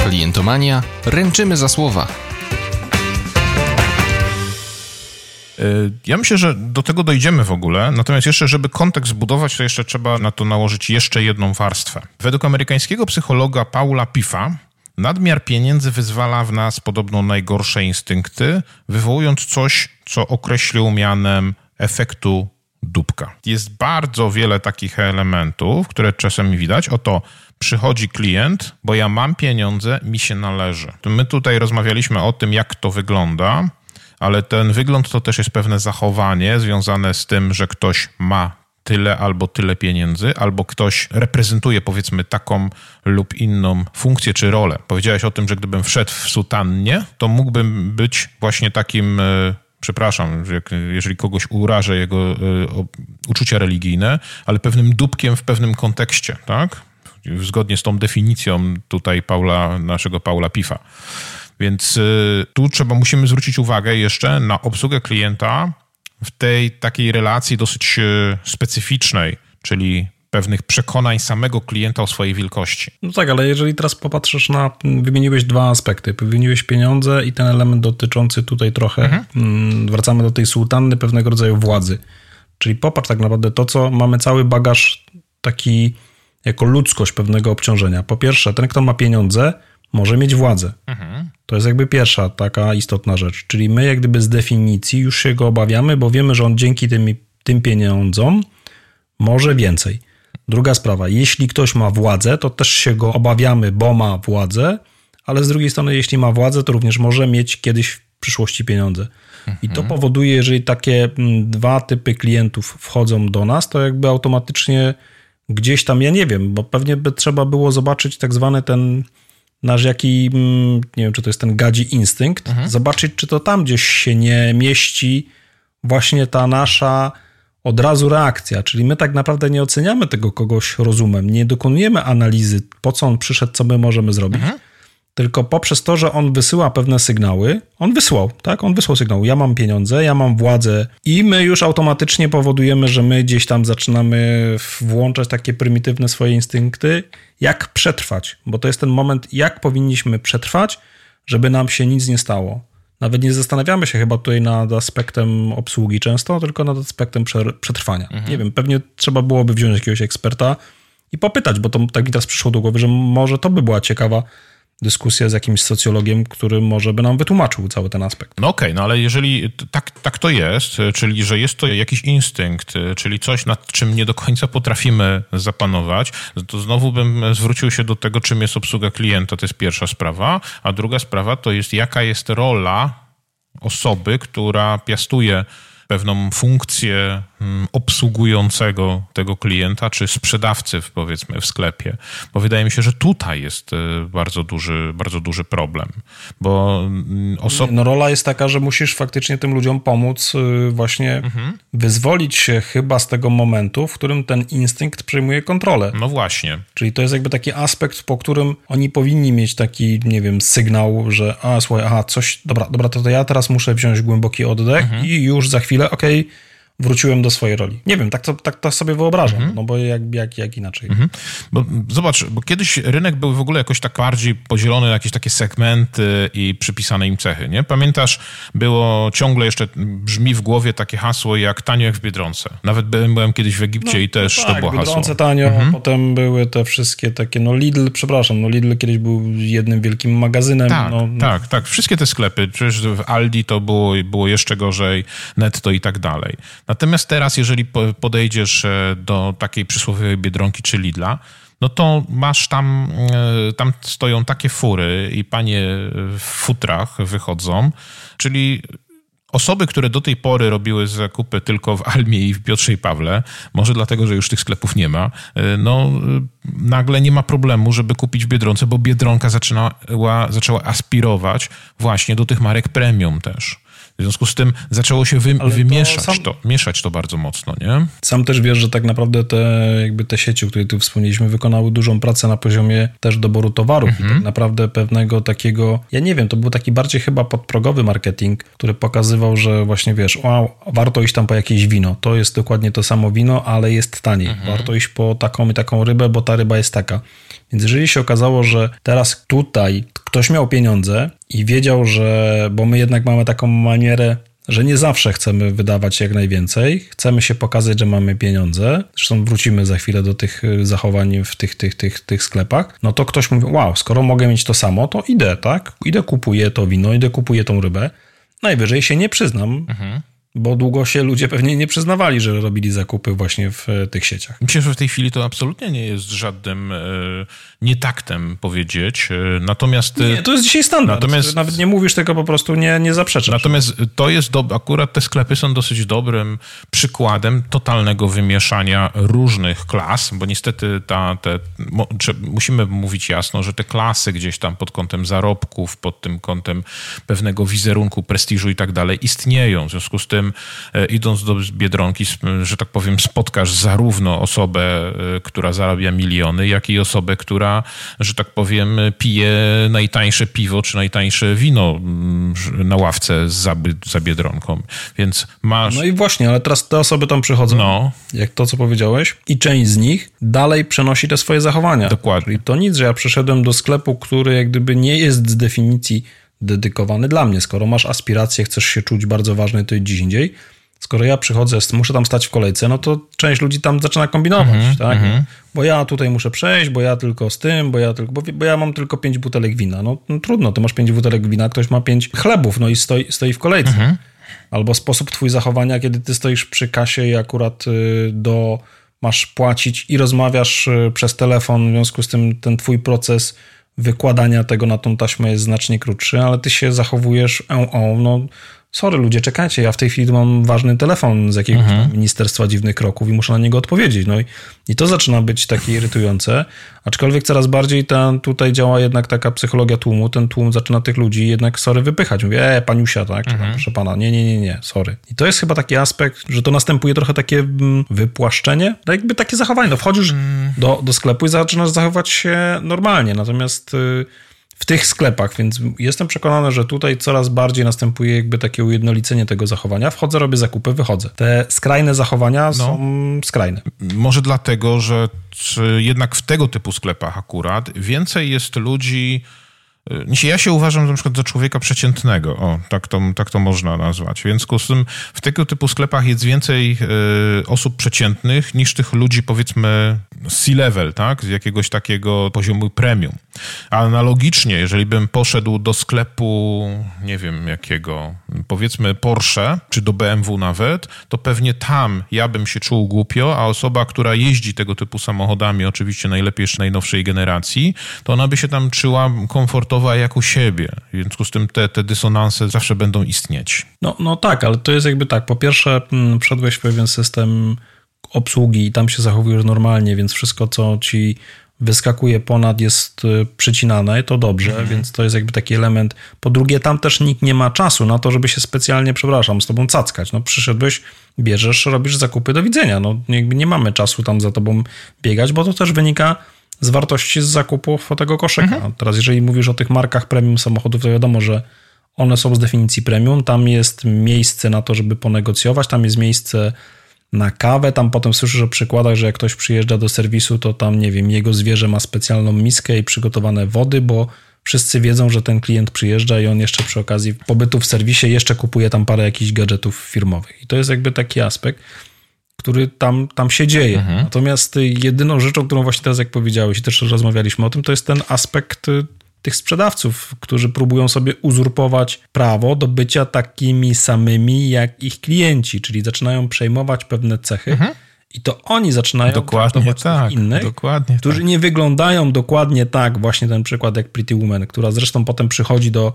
Klientomania, ręczymy za słowa. Ja myślę, że do tego dojdziemy w ogóle, natomiast jeszcze, żeby kontekst zbudować, to jeszcze trzeba na to nałożyć jeszcze jedną warstwę. Według amerykańskiego psychologa Paula Piffa, nadmiar pieniędzy wyzwala w nas podobno najgorsze instynkty, wywołując coś, co określił mianem efektu dupka. Jest bardzo wiele takich elementów, które czasem widać. Oto przychodzi klient, bo ja mam pieniądze, mi się należy. My tutaj rozmawialiśmy o tym, jak to wygląda ale ten wygląd to też jest pewne zachowanie związane z tym, że ktoś ma tyle albo tyle pieniędzy, albo ktoś reprezentuje powiedzmy taką lub inną funkcję czy rolę. Powiedziałeś o tym, że gdybym wszedł w sutannie, to mógłbym być właśnie takim e, przepraszam, jeżeli kogoś urażę jego e, uczucia religijne, ale pewnym dupkiem w pewnym kontekście, tak? Zgodnie z tą definicją tutaj Paula, naszego Paula Pifa. Więc y, tu trzeba, musimy zwrócić uwagę jeszcze na obsługę klienta w tej takiej relacji dosyć y, specyficznej, czyli pewnych przekonań samego klienta o swojej wielkości. No tak, ale jeżeli teraz popatrzysz na, wymieniłeś dwa aspekty, wymieniłeś pieniądze i ten element dotyczący tutaj trochę, mhm. Mm, wracamy do tej sułtanny pewnego rodzaju władzy. Czyli popatrz tak naprawdę to, co mamy cały bagaż taki jako ludzkość pewnego obciążenia. Po pierwsze, ten, kto ma pieniądze, może mieć władzę. Mhm. To jest jakby pierwsza taka istotna rzecz. Czyli my, jak gdyby z definicji, już się go obawiamy, bo wiemy, że on dzięki tym, tym pieniądzom może więcej. Druga sprawa, jeśli ktoś ma władzę, to też się go obawiamy, bo ma władzę, ale z drugiej strony, jeśli ma władzę, to również może mieć kiedyś w przyszłości pieniądze. Mhm. I to mhm. powoduje, jeżeli takie mm, dwa typy klientów wchodzą do nas, to jakby automatycznie gdzieś tam, ja nie wiem, bo pewnie by trzeba było zobaczyć tak zwany ten nasz jaki, mm, nie wiem, czy to jest ten gadzi instynkt, mhm. zobaczyć, czy to tam gdzieś się nie mieści właśnie ta nasza od razu reakcja, czyli my tak naprawdę nie oceniamy tego kogoś rozumem, nie dokonujemy analizy, po co on przyszedł, co my możemy zrobić, mhm tylko poprzez to, że on wysyła pewne sygnały, on wysłał, tak? On wysłał sygnał, ja mam pieniądze, ja mam władzę i my już automatycznie powodujemy, że my gdzieś tam zaczynamy włączać takie prymitywne swoje instynkty, jak przetrwać, bo to jest ten moment, jak powinniśmy przetrwać, żeby nam się nic nie stało. Nawet nie zastanawiamy się chyba tutaj nad aspektem obsługi często, tylko nad aspektem przetrwania. Mhm. Nie wiem, pewnie trzeba byłoby wziąć jakiegoś eksperta i popytać, bo to tak mi teraz przyszło do głowy, że może to by była ciekawa dyskusję z jakimś socjologiem, który może by nam wytłumaczył cały ten aspekt. No okej, okay, no ale jeżeli tak, tak to jest, czyli że jest to jakiś instynkt, czyli coś, nad czym nie do końca potrafimy zapanować, to znowu bym zwrócił się do tego, czym jest obsługa klienta, to jest pierwsza sprawa, a druga sprawa to jest jaka jest rola osoby, która piastuje pewną funkcję obsługującego tego klienta, czy sprzedawcy, powiedzmy, w sklepie. Bo wydaje mi się, że tutaj jest y, bardzo duży, bardzo duży problem. Bo mm, No rola jest taka, że musisz faktycznie tym ludziom pomóc y, właśnie mhm. wyzwolić się chyba z tego momentu, w którym ten instynkt przejmuje kontrolę. No właśnie. Czyli to jest jakby taki aspekt, po którym oni powinni mieć taki, nie wiem, sygnał, że a słuchaj, aha, coś, dobra, dobra, to, to ja teraz muszę wziąć głęboki oddech mhm. i już za chwilę, okej, okay, wróciłem do swojej roli. Nie wiem, tak to, tak to sobie wyobrażam, mhm. no bo jak, jak, jak inaczej. Mhm. Bo zobacz, bo kiedyś rynek był w ogóle jakoś tak bardziej podzielony na jakieś takie segmenty i przypisane im cechy, nie? Pamiętasz, było ciągle jeszcze, brzmi w głowie takie hasło jak tanio jak w Biedronce. Nawet byłem, byłem kiedyś w Egipcie no, i też no tak, to było Biedronce hasło. tanio, mhm. potem były te wszystkie takie, no Lidl, przepraszam, no Lidl kiedyś był jednym wielkim magazynem. Tak, no, no. tak, tak. Wszystkie te sklepy, przecież w Aldi to było, było jeszcze gorzej, Netto i tak dalej. Natomiast teraz, jeżeli podejdziesz e, do takiej przysłowiowej Biedronki czy Lidla, no to masz tam, e, tam stoją takie fury i panie w futrach wychodzą, czyli osoby, które do tej pory robiły zakupy tylko w Almie i w Piotrze i Pawle, może dlatego, że już tych sklepów nie ma, e, no nagle nie ma problemu, żeby kupić w Biedronce, bo Biedronka zaczynała, zaczęła aspirować właśnie do tych marek premium też. W związku z tym zaczęło się wy, wymieszać to, sam... to, mieszać to bardzo mocno, nie? Sam też wiesz, że tak naprawdę te, jakby te sieci, o których tu wspomnieliśmy, wykonały dużą pracę na poziomie też doboru towarów mhm. i tak naprawdę pewnego takiego, ja nie wiem, to był taki bardziej chyba podprogowy marketing, który pokazywał, że właśnie wiesz, wow, warto iść tam po jakieś wino. To jest dokładnie to samo wino, ale jest taniej. Mhm. Warto iść po taką i taką rybę, bo ta ryba jest taka. Więc jeżeli się okazało, że teraz tutaj ktoś miał pieniądze i wiedział, że, bo my jednak mamy taką manierę, że nie zawsze chcemy wydawać jak najwięcej, chcemy się pokazać, że mamy pieniądze. Zresztą wrócimy za chwilę do tych y, zachowań w tych, tych, tych, tych sklepach. No to ktoś mówi: Wow, skoro mogę mieć to samo, to idę, tak? Idę, kupuję to wino, idę, kupuję tą rybę. Najwyżej się nie przyznam. Mhm bo długo się ludzie pewnie nie przyznawali, że robili zakupy właśnie w e, tych sieciach. Myślę, że w tej chwili to absolutnie nie jest żadnym e, nietaktem powiedzieć. E, natomiast... Nie, to jest dzisiaj standard. Natomiast, Nawet nie mówisz tego, po prostu nie, nie zaprzeczasz. Natomiast to jest, do, akurat te sklepy są dosyć dobrym przykładem totalnego wymieszania różnych klas, bo niestety ta, te, musimy mówić jasno, że te klasy gdzieś tam pod kątem zarobków, pod tym kątem pewnego wizerunku, prestiżu i tak dalej istnieją. W związku z tym E, idąc do Biedronki, że tak powiem, spotkasz zarówno osobę, e, która zarabia miliony, jak i osobę, która, że tak powiem, pije najtańsze piwo czy najtańsze wino mm, na ławce za, za Biedronką. Więc masz... No i właśnie, ale teraz te osoby tam przychodzą, no. jak to, co powiedziałeś, i część z nich dalej przenosi te swoje zachowania. Dokładnie. I to nic, że ja przyszedłem do sklepu, który jak gdyby nie jest z definicji dedykowany dla mnie. Skoro masz aspiracje, chcesz się czuć bardzo ważny, to gdzieś indziej. Skoro ja przychodzę, muszę tam stać w kolejce, no to część ludzi tam zaczyna kombinować, mm -hmm, tak? Mm -hmm. Bo ja tutaj muszę przejść, bo ja tylko z tym, bo ja tylko, bo, bo ja mam tylko pięć butelek wina. No, no, trudno, ty masz pięć butelek wina, ktoś ma pięć chlebów, no i stoi, stoi w kolejce. Mm -hmm. Albo sposób twój zachowania, kiedy ty stoisz przy kasie i akurat y, do masz płacić i rozmawiasz y, przez telefon, w związku z tym ten twój proces wykładania tego na tą taśmę jest znacznie krótszy, ale ty się zachowujesz, o, o no sorry ludzie, czekajcie, ja w tej chwili mam ważny telefon z jakiegoś mhm. ministerstwa dziwnych kroków i muszę na niego odpowiedzieć. No i, i to zaczyna być takie irytujące, aczkolwiek coraz bardziej ta, tutaj działa jednak taka psychologia tłumu, ten tłum zaczyna tych ludzi jednak, sorry, wypychać. Mówię, e, paniusia, tak, mhm. proszę pana, nie, nie, nie, nie, sorry. I to jest chyba taki aspekt, że to następuje trochę takie mm, wypłaszczenie, no jakby takie zachowanie, no wchodzisz mm. do, do sklepu i zaczynasz zachowywać się normalnie, natomiast... Y, w tych sklepach, więc jestem przekonany, że tutaj coraz bardziej następuje jakby takie ujednolicenie tego zachowania. Wchodzę, robię zakupy, wychodzę. Te skrajne zachowania no, są skrajne. Może dlatego, że jednak w tego typu sklepach akurat więcej jest ludzi. Y, ja się uważam na przykład za człowieka przeciętnego, o, tak to, tak to można nazwać. W związku z tym w tego typu sklepach jest więcej y, osób przeciętnych niż tych ludzi powiedzmy C-level, tak? Z jakiegoś takiego poziomu premium. Analogicznie, jeżeli bym poszedł do sklepu, nie wiem jakiego, powiedzmy Porsche, czy do BMW nawet, to pewnie tam ja bym się czuł głupio, a osoba, która jeździ tego typu samochodami, oczywiście najlepiej jeszcze najnowszej generacji, to ona by się tam czuła komfortowa jak u siebie. W związku z tym te, te dysonanse zawsze będą istnieć. No, no tak, ale to jest jakby tak. Po pierwsze, mm, wszedłeś w pewien system obsługi i tam się zachowujesz normalnie, więc wszystko, co ci wyskakuje ponad, jest y, przycinane, to dobrze, mhm. więc to jest jakby taki element. Po drugie, tam też nikt nie ma czasu na to, żeby się specjalnie, przepraszam, z tobą cackać. No przyszedłeś, bierzesz, robisz zakupy, do widzenia. No jakby nie mamy czasu tam za tobą biegać, bo to też wynika z wartości z zakupów tego koszyka. Mhm. Teraz jeżeli mówisz o tych markach premium samochodów, to wiadomo, że one są z definicji premium, tam jest miejsce na to, żeby ponegocjować, tam jest miejsce na kawę. Tam potem słyszę o przykładach, że jak ktoś przyjeżdża do serwisu, to tam, nie wiem, jego zwierzę ma specjalną miskę i przygotowane wody, bo wszyscy wiedzą, że ten klient przyjeżdża i on jeszcze przy okazji pobytu w serwisie jeszcze kupuje tam parę jakichś gadżetów firmowych. I to jest jakby taki aspekt, który tam, tam się dzieje. Mhm. Natomiast jedyną rzeczą, którą właśnie teraz, jak powiedziałeś i też rozmawialiśmy o tym, to jest ten aspekt tych sprzedawców, którzy próbują sobie uzurpować prawo do bycia takimi samymi jak ich klienci, czyli zaczynają przejmować pewne cechy. Mhm. I to oni zaczynają dokładnie tak, innych, dokładnie którzy tak. nie wyglądają dokładnie tak, właśnie ten przykład jak Pretty Woman, która zresztą potem przychodzi do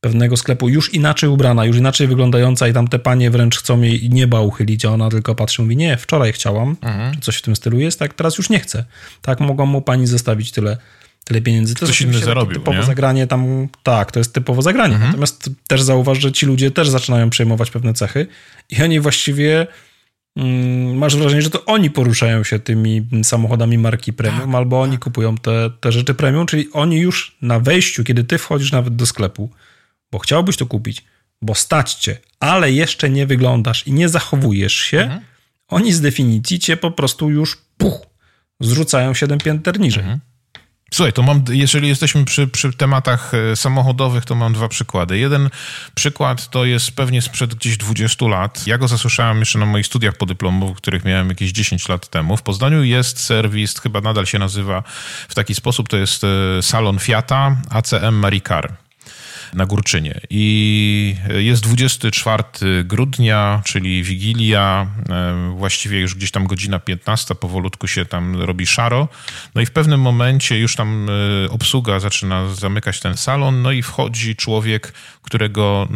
pewnego sklepu już inaczej ubrana, już inaczej wyglądająca i tam te panie wręcz chcą jej nieba uchylić, a ona tylko patrzy i mówi, nie, wczoraj chciałam, mhm. coś w tym stylu jest, tak teraz już nie chcę. Tak mogą mu pani zostawić tyle tyle pieniędzy. To Ktoś inny zarobił, typowo nie? zagranie tam, tak, to jest typowo zagranie. Mhm. Natomiast też zauważ, że ci ludzie też zaczynają przejmować pewne cechy i oni właściwie mm, masz wrażenie, że to oni poruszają się tymi samochodami marki premium, tak, albo oni tak. kupują te, te rzeczy premium, czyli oni już na wejściu, kiedy ty wchodzisz nawet do sklepu, bo chciałbyś to kupić, bo stać cię, ale jeszcze nie wyglądasz i nie zachowujesz się, mhm. oni z definicji cię po prostu już puch, zrzucają siedem pięter niżej. Mhm. Słuchaj, to mam, jeżeli jesteśmy przy, przy tematach e, samochodowych, to mam dwa przykłady. Jeden przykład to jest pewnie sprzed gdzieś 20 lat. Ja go zasłyszałem jeszcze na moich studiach podyplomowych, których miałem jakieś 10 lat temu. W Poznaniu jest serwis, chyba nadal się nazywa w taki sposób, to jest e, salon Fiata ACM Maricar na Górczynie. I jest 24 grudnia, czyli Wigilia, e, właściwie już gdzieś tam godzina 15, powolutku się tam robi szaro. No i w pewnym momencie już tam e, obsługa zaczyna zamykać ten salon, no i wchodzi człowiek, którego,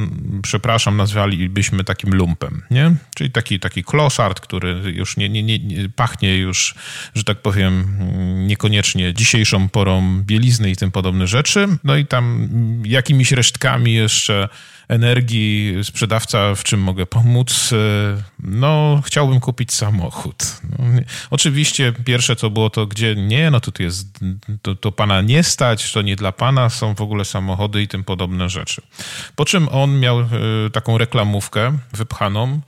przepraszam, nazwalibyśmy takim lumpem, nie? Czyli taki, taki kloszard, który już nie, nie, nie, nie pachnie już, że tak powiem, niekoniecznie dzisiejszą porą bielizny i tym podobne rzeczy. No i tam jakimiś resztkami jeszcze energii sprzedawca, w czym mogę pomóc? No, chciałbym kupić samochód. No, oczywiście pierwsze co było to, gdzie nie, no to tu jest, to, to pana nie stać, to nie dla pana, są w ogóle samochody i tym podobne rzeczy. Po czym on miał e, taką reklamówkę wypchaną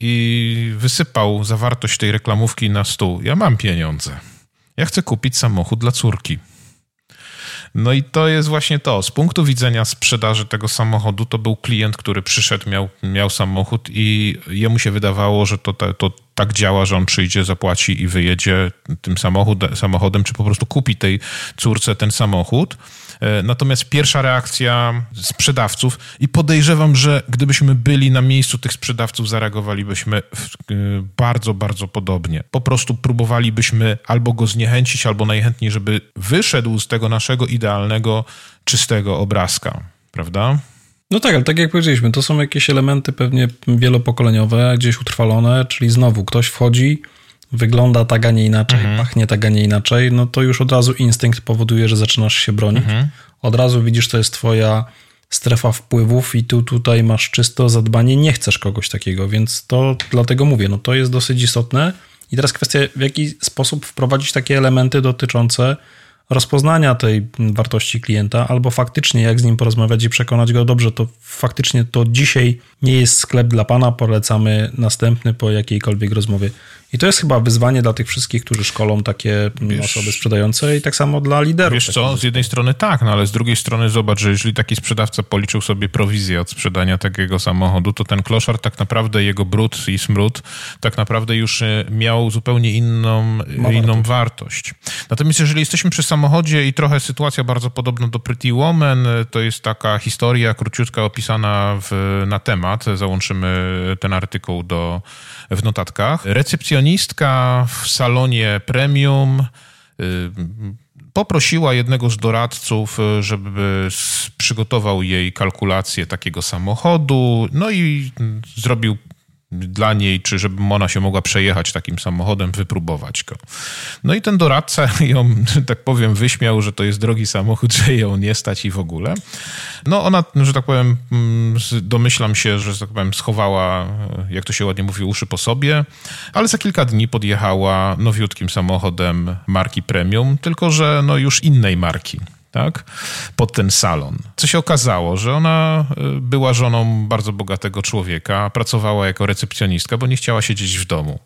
i wysypał zawartość tej reklamówki na stół. Ja mam pieniądze. Ja chcę kupić samochód dla córki. No i to jest właśnie to. Z punktu widzenia sprzedaży tego samochodu, to był klient, który przyszedł, miał, miał samochód i jemu się wydawało, że to, to tak działa, że on przyjdzie, zapłaci i wyjedzie tym samochodem, czy po prostu kupi tej córce ten samochód. E, natomiast pierwsza reakcja sprzedawców i podejrzewam, że gdybyśmy byli na miejscu tych sprzedawców, zareagowalibyśmy e, bardzo, bardzo podobnie. Po prostu próbowalibyśmy albo go zniechęcić, albo najchętniej, żeby wyszedł z tego naszego idealnego, czystego obrazka, prawda? No tak, ale tak jak powiedzieliśmy, to są jakieś elementy pewnie wielopokoleniowe, gdzieś utrwalone, czyli znowu ktoś wchodzi, wygląda tak, a nie inaczej, mhm. pachnie tak, a nie inaczej, no to już od razu instynkt powoduje, że zaczynasz się bronić. Mhm. Od razu widzisz, to jest twoja strefa wpływów i tu tutaj masz czysto zadbanie, nie chcesz kogoś takiego, więc to dlatego mówię, no to jest dosyć istotne. I teraz kwestia, w jaki sposób wprowadzić takie elementy dotyczące rozpoznania tej wartości klienta, albo faktycznie jak z nim porozmawiać i przekonać go, dobrze, to faktycznie to dzisiaj nie jest sklep dla pana, polecamy następny po jakiejkolwiek rozmowie. I to jest chyba wyzwanie dla tych wszystkich, którzy szkolą takie wiesz, osoby sprzedające i tak samo dla liderów. Wiesz co, z jednej strony tak, no ale z drugiej strony zobacz, że jeżeli taki sprzedawca policzył sobie prowizję od sprzedania takiego samochodu, to ten kloszar tak naprawdę, jego brud i smród tak naprawdę już e, miał zupełnie inną, inną wartość. Natomiast jeżeli jesteśmy przy samochodzie i trochę sytuacja bardzo podobna do Pretty Woman, e, to jest taka historia króciutka opisana w, na temat, załączymy ten artykuł do, w notatkach. Recepcjonistka w salonie premium y, poprosiła jednego z doradców, y, żeby przygotował jej kalkulację takiego samochodu, no i zrobił dla niej, czy żeby ona się mogła przejechać takim samochodem, wypróbować go. No i ten doradca ją, tak powiem, wyśmiał, że to jest drogi samochód, że ją nie stać i w ogóle. No ona, że tak powiem, mm, domyślam się, że, tak powiem, schowała, jak to się ładnie mówi, uszy po sobie, ale za kilka dni podjechała nowiutkim samochodem marki premium, tylko że no już innej marki tak, pod ten salon. Co się okazało, że ona y, była żoną bardzo bogatego człowieka, pracowała jako recepcjonistka, bo nie chciała siedzieć w domu.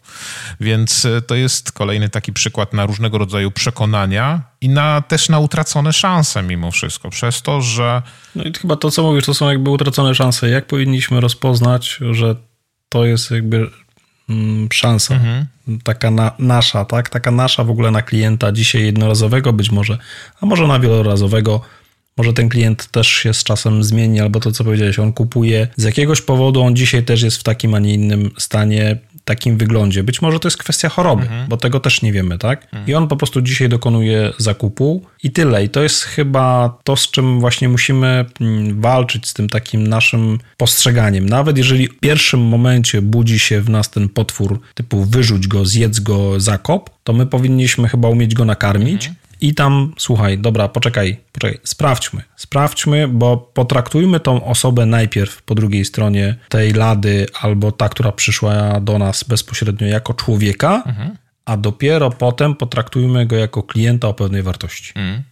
Więc y, to jest kolejny taki przykład na różnego rodzaju przekonania i na, też na utracone szanse mimo wszystko, przez to, że... No i chyba to, co mówisz, to są jakby utracone szanse. Jak powinniśmy rozpoznać, że to jest jakby szansa? Mhm taka na, nasza, tak? Taka nasza w ogóle na klienta dzisiaj jednorazowego być może, a może na wielorazowego. Może ten klient też się z czasem zmieni, albo to, co powiedziałeś, on kupuje z jakiegoś powodu, on dzisiaj też jest w takim, a nie innym stanie takim wyglądzie. Być może to jest kwestia choroby, mhm. bo tego też nie wiemy, tak? Mhm. I on po prostu dzisiaj dokonuje zakupu i tyle. I to jest chyba to, z czym właśnie musimy mm, walczyć, z tym takim naszym postrzeganiem. Nawet jeżeli w pierwszym momencie budzi się w nas ten potwór typu wyrzuć go, zjedz go, zakop, to my powinniśmy chyba umieć go nakarmić. Mhm i tam, słuchaj, dobra, poczekaj, poczekaj, sprawdźmy, sprawdźmy, bo potraktujmy tą osobę najpierw po drugiej stronie tej lady albo ta, która przyszła do nas bezpośrednio jako człowieka, mhm. a dopiero potem potraktujmy go jako klienta o pewnej wartości. Mhm.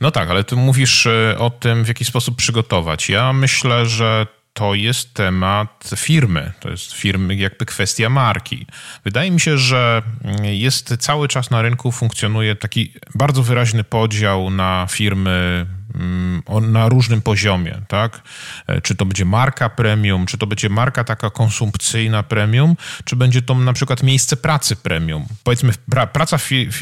No tak, ale ty mówisz e, o tym, w jaki sposób przygotować. Ja myślę, że to jest temat firmy, to jest firmy jakby kwestia marki. Wydaje mi się, że jest cały czas na rynku funkcjonuje taki bardzo wyraźny podział na firmy Mm, na różnym poziomie, tak? E, czy to będzie marka premium, czy to będzie marka taka konsumpcyjna premium, czy będzie to na przykład miejsce pracy premium. Powiedzmy, praca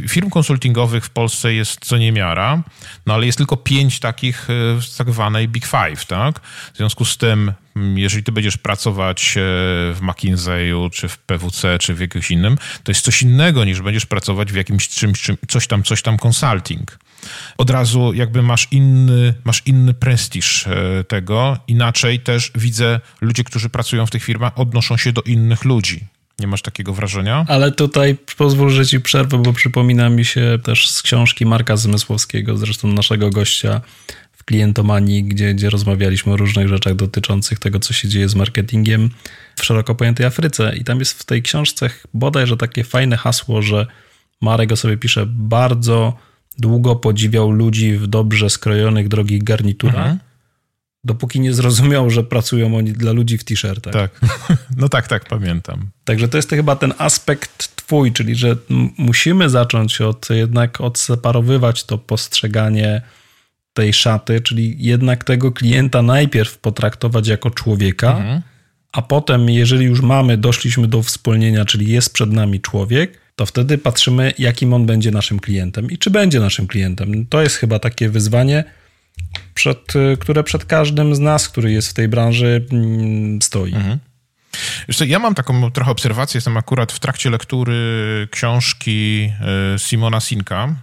firm konsultingowych w Polsce jest co niemiara, no ale jest tylko pięć takich e, tak zwanej Big Five, tak? W związku z tym mm, jeżeli ty będziesz pracować e, w McKinsey'u, czy w PWC, czy w jakimś innym, to jest coś innego niż będziesz pracować w jakimś czymś, czym, coś tam, coś tam consulting od razu jakby masz inny, masz inny prestiż e, tego. Inaczej też widzę ludzie, którzy pracują w tych firmach, odnoszą się do innych ludzi. Nie masz takiego wrażenia? Ale tutaj pozwól, że ci przerwę, bo przypomina mi się też z książki Marka Zmysłowskiego, zresztą naszego gościa w klientomanii, gdzie, gdzie rozmawialiśmy o różnych rzeczach dotyczących tego, co się dzieje z marketingiem w szeroko pojętej Afryce. I tam jest w tej książce bodajże takie fajne hasło, że Marek o sobie pisze bardzo Długo podziwiał ludzi w dobrze skrojonych, drogich garniturach, mhm. dopóki nie zrozumiał, że pracują oni dla ludzi w t-shirtach. Tak, no tak, tak, pamiętam. Także to jest chyba ten aspekt twój, czyli że musimy zacząć od jednak odseparowywać to postrzeganie tej szaty, czyli jednak tego klienta najpierw potraktować jako człowieka, mhm. a potem, jeżeli już mamy, doszliśmy do wspólnienia, czyli jest przed nami człowiek, to wtedy patrzymy, jakim on będzie naszym klientem i czy będzie naszym klientem. To jest chyba takie wyzwanie, przed, które przed każdym z nas, który jest w tej branży, mm, stoi. Mhm. Jeszcze ja mam taką trochę obserwację, jestem akurat w trakcie lektury książki y, Simona Sinka,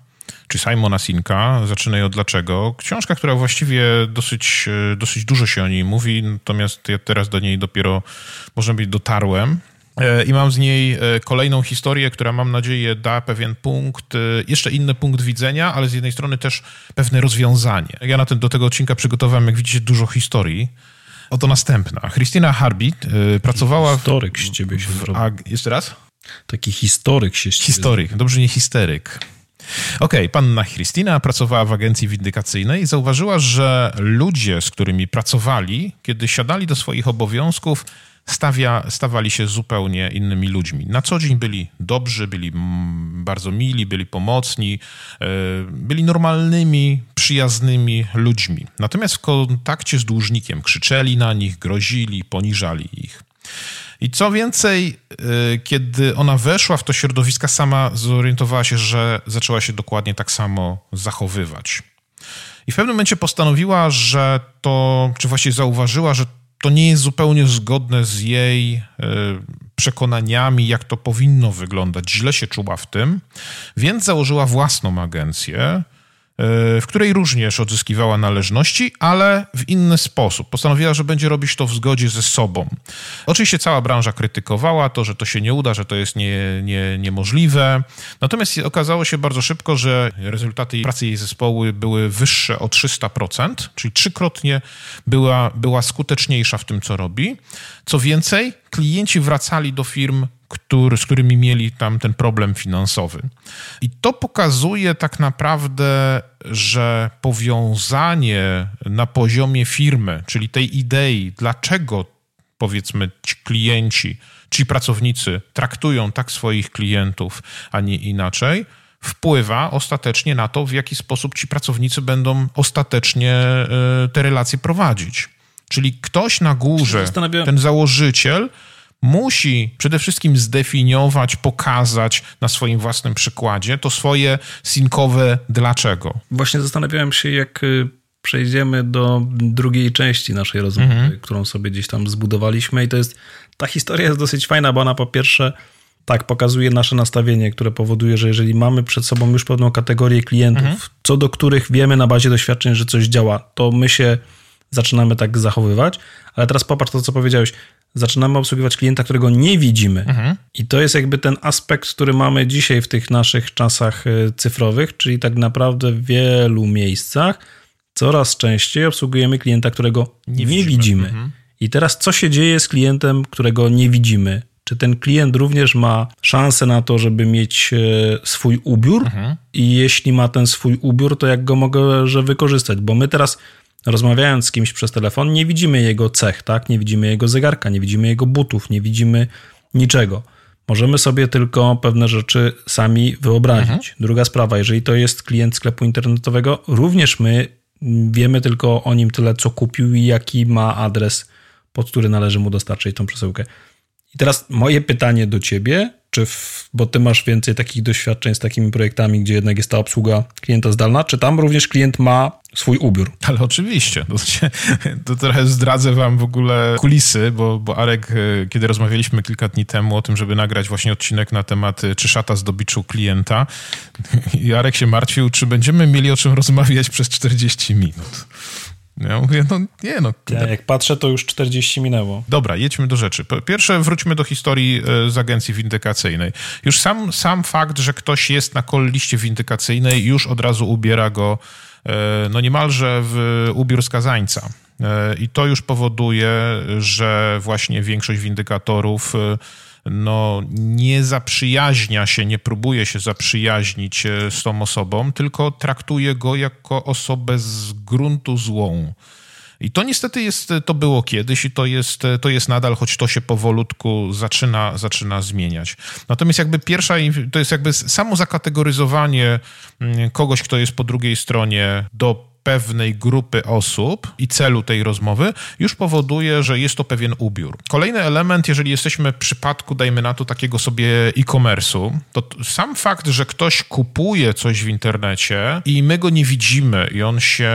czy Simona Sinka, zaczynaj od dlaczego. Książka, która właściwie dosyć, y, dosyć dużo się o niej mówi, natomiast ja teraz do niej dopiero, można być, dotarłem. E, I mam z niej e, kolejną historię, która mam nadzieję da pewien punkt, e, jeszcze inny punkt widzenia, ale z jednej strony też pewne rozwiązanie. Ja na ten, do tego odcinka przygotowałem, jak widzicie, dużo historii. Oto następna. Christina Harbit pracowała... Historyk z ciebie się zrobił. A, jeszcze raz? Taki historyk się Historyk, dobrze, nie histeryk. Okej, okay, panna Christina pracowała w agencji windykacyjnej i zauważyła, że ludzie, z którymi pracowali, kiedy siadali do swoich obowiązków, stawia, stawali się zupełnie innymi ludźmi. Na co dzień byli dobrzy, byli bardzo mili, byli pomocni, e, byli normalnymi, przyjaznymi ludźmi. Natomiast w kontakcie z dłużnikiem krzyczeli na nich, grozili, poniżali ich. I co więcej, e, kiedy ona weszła w to środowisko, sama zorientowała się, że zaczęła się dokładnie tak samo zachowywać. I w pewnym momencie postanowiła, że to, czy właściwie zauważyła, że to nie jest zupełnie zgodne z jej e, przekonaniami, jak to powinno wyglądać. Źle się czuła w tym, więc założyła własną agencję, w której również odzyskiwała należności, ale w inny sposób. Postanowiła, że będzie robić to w zgodzie ze sobą. Oczywiście cała branża krytykowała to, że to się nie uda, że to jest nie, nie, niemożliwe. Natomiast okazało się bardzo szybko, że rezultaty pracy jej zespołu były wyższe o 300%, czyli trzykrotnie była, była skuteczniejsza w tym, co robi. Co więcej, klienci wracali do firm który, z którymi mieli tam ten problem finansowy. I to pokazuje tak naprawdę, że powiązanie na poziomie firmy, czyli tej idei, dlaczego powiedzmy ci klienci, ci pracownicy traktują tak swoich klientów, a nie inaczej, wpływa ostatecznie na to, w jaki sposób ci pracownicy będą ostatecznie e, te relacje prowadzić. Czyli ktoś na górze, ten założyciel, musi przede wszystkim zdefiniować, pokazać na swoim własnym przykładzie to swoje synkowe dlaczego. Właśnie zastanawiałem się, jak y, przejdziemy do drugiej części naszej rozmowy, mhm. którą sobie gdzieś tam zbudowaliśmy i to jest, ta historia jest dosyć fajna, bo ona po pierwsze tak, pokazuje nasze nastawienie, które powoduje, że jeżeli mamy przed sobą już pewną kategorię klientów, mhm. co do których wiemy na bazie doświadczeń, że coś działa, to my się zaczynamy tak zachowywać. Ale teraz popatrz to, co powiedziałeś zaczynamy obsługiwać klienta, którego nie widzimy. Mhm. I to jest jakby ten aspekt, który mamy dzisiaj w tych naszych czasach e, cyfrowych, czyli tak naprawdę w wielu miejscach coraz częściej obsługujemy klienta, którego nie, nie widzimy. Mhm. I teraz co się dzieje z klientem, którego nie widzimy? Czy ten klient również ma szansę na to, żeby mieć e, swój ubiór? Mhm. I jeśli ma ten swój ubiór, to jak go mogę że wykorzystać? Bo my teraz rozmawiając z kimś przez telefon, nie widzimy jego cech, tak? Nie widzimy jego zegarka, nie widzimy jego butów, nie widzimy niczego. Możemy sobie tylko pewne rzeczy sami wyobrazić. Mhm. Druga sprawa, jeżeli to jest klient sklepu internetowego, również my wiemy tylko o nim tyle, co kupił i jaki ma adres, pod który należy mu dostarczyć tą przesyłkę. I teraz moje pytanie do ciebie, czy w, bo ty masz więcej takich doświadczeń z takimi projektami, gdzie jednak jest ta obsługa klienta zdalna, czy tam również klient ma swój ubiór? Ale oczywiście. To, to trochę zdradzę wam w ogóle kulisy, bo, bo Arek, e, kiedy rozmawialiśmy kilka dni temu o tym, żeby nagrać właśnie odcinek na temat e, czy szata zdobiczu klienta i Arek się martwił, czy będziemy mieli o czym rozmawiać przez 40 minut. Ja mówię, no nie no. Ja jak patrzę, to już 40 minęło. Dobra, jedźmy do rzeczy. Po pierwsze, wróćmy do historii e, z agencji windykacyjnej. Już sam, sam fakt, że ktoś jest na call liście windykacyjnej, już od razu ubiera go e, no niemalże w ubiór skazańca. E, I to już powoduje, że właśnie większość windykatorów no, nie zaprzyjaźnia się, nie próbuje się zaprzyjaźnić e, z tą osobą, tylko traktuje go jako osobę z gruntu złą. I to niestety jest, to było kiedyś i to jest, to jest nadal, choć to się powolutku zaczyna, zaczyna zmieniać. Natomiast jakby pierwsza, to jest jakby samo zakategoryzowanie mm, kogoś, kto jest po drugiej stronie do pewnej grupy osób i celu tej rozmowy już powoduje, że jest to pewien ubiór. Kolejny element, jeżeli jesteśmy w przypadku, dajmy na to, takiego sobie e-commerce'u, to sam fakt, że ktoś kupuje coś w internecie i my go nie widzimy i on się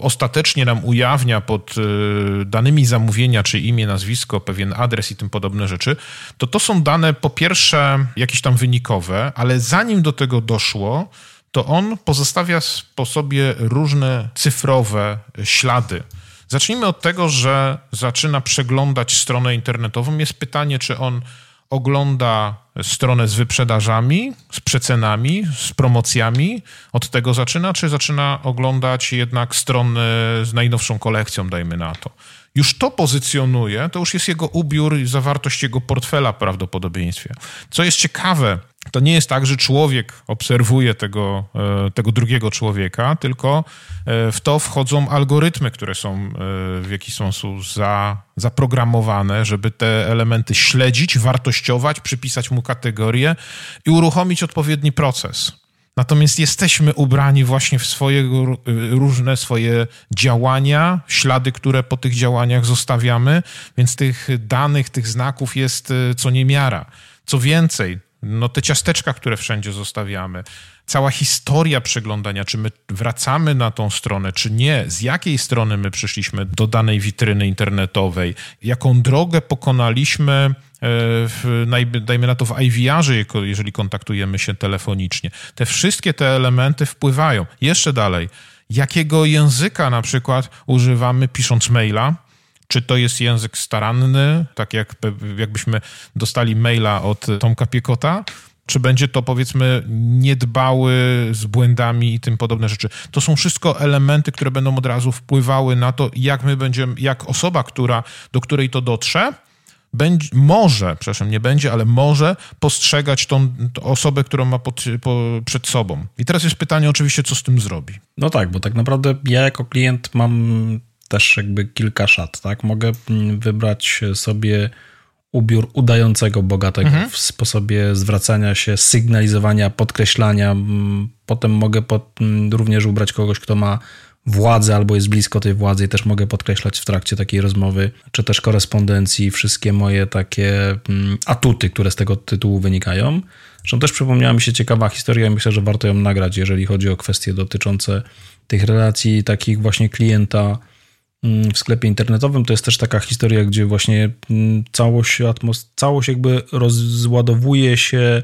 ostatecznie nam ujawnia pod y, danymi zamówienia, czy imię, nazwisko, pewien adres i tym podobne rzeczy, to to są dane po pierwsze jakieś tam wynikowe, ale zanim do tego doszło, to on pozostawia po sobie różne cyfrowe ślady. Zacznijmy od tego, że zaczyna przeglądać stronę internetową. Jest pytanie, czy on ogląda stronę z wyprzedażami, z przecenami, z promocjami. Od tego zaczyna, czy zaczyna oglądać jednak strony z najnowszą kolekcją, dajmy na to. Już to pozycjonuje, to już jest jego ubiór i zawartość jego portfela w prawdopodobieństwie. Co jest ciekawe, to nie jest tak, że człowiek obserwuje tego, e, tego drugiego człowieka, tylko e, w to wchodzą algorytmy, które są e, w jakiś sposób za, zaprogramowane, żeby te elementy śledzić, wartościować, przypisać mu kategorię i uruchomić odpowiedni proces. Natomiast jesteśmy ubrani właśnie w swoje różne swoje działania, ślady, które po tych działaniach zostawiamy, więc tych danych, tych znaków jest co niemiara. Co więcej, no te ciasteczka, które wszędzie zostawiamy, cała historia przeglądania, czy my wracamy na tą stronę, czy nie, z jakiej strony my przyszliśmy do danej witryny internetowej, jaką drogę pokonaliśmy e, w, dajmy na to w IVR-ze, jeżeli kontaktujemy się telefonicznie. Te wszystkie te elementy wpływają. Jeszcze dalej, jakiego języka na przykład używamy pisząc maila, czy to jest język staranny, tak jak jakbyśmy dostali maila od Tomka Piekota, czy będzie to powiedzmy niedbały z błędami i tym podobne rzeczy. To są wszystko elementy, które będą od razu wpływały na to, jak my będziemy, jak osoba, która, do której to dotrze, będzie, może, przepraszam, nie będzie, ale może postrzegać tą, tą osobę, którą ma pod, po, przed sobą. I teraz jest pytanie oczywiście, co z tym zrobi. No tak, bo tak naprawdę ja jako klient mam też jakby kilka szat, tak? Mogę mm, wybrać sobie ubiór udającego bogatego mhm. w sposobie zwracania się, sygnalizowania, podkreślania. Mm, potem mogę pod, mm, również ubrać kogoś, kto ma władzę albo jest blisko tej władzy i też mogę podkreślać w trakcie takiej rozmowy, czy też korespondencji wszystkie moje takie atuty, które z tego tytułu wynikają. Zresztą też przypomniała mi się ciekawa historia i myślę, że warto ją nagrać, jeżeli chodzi o kwestie dotyczące tych relacji takich właśnie klienta w sklepie internetowym. To jest też taka historia, gdzie właśnie mm, całość, atmos- całość jakby rozładowuje się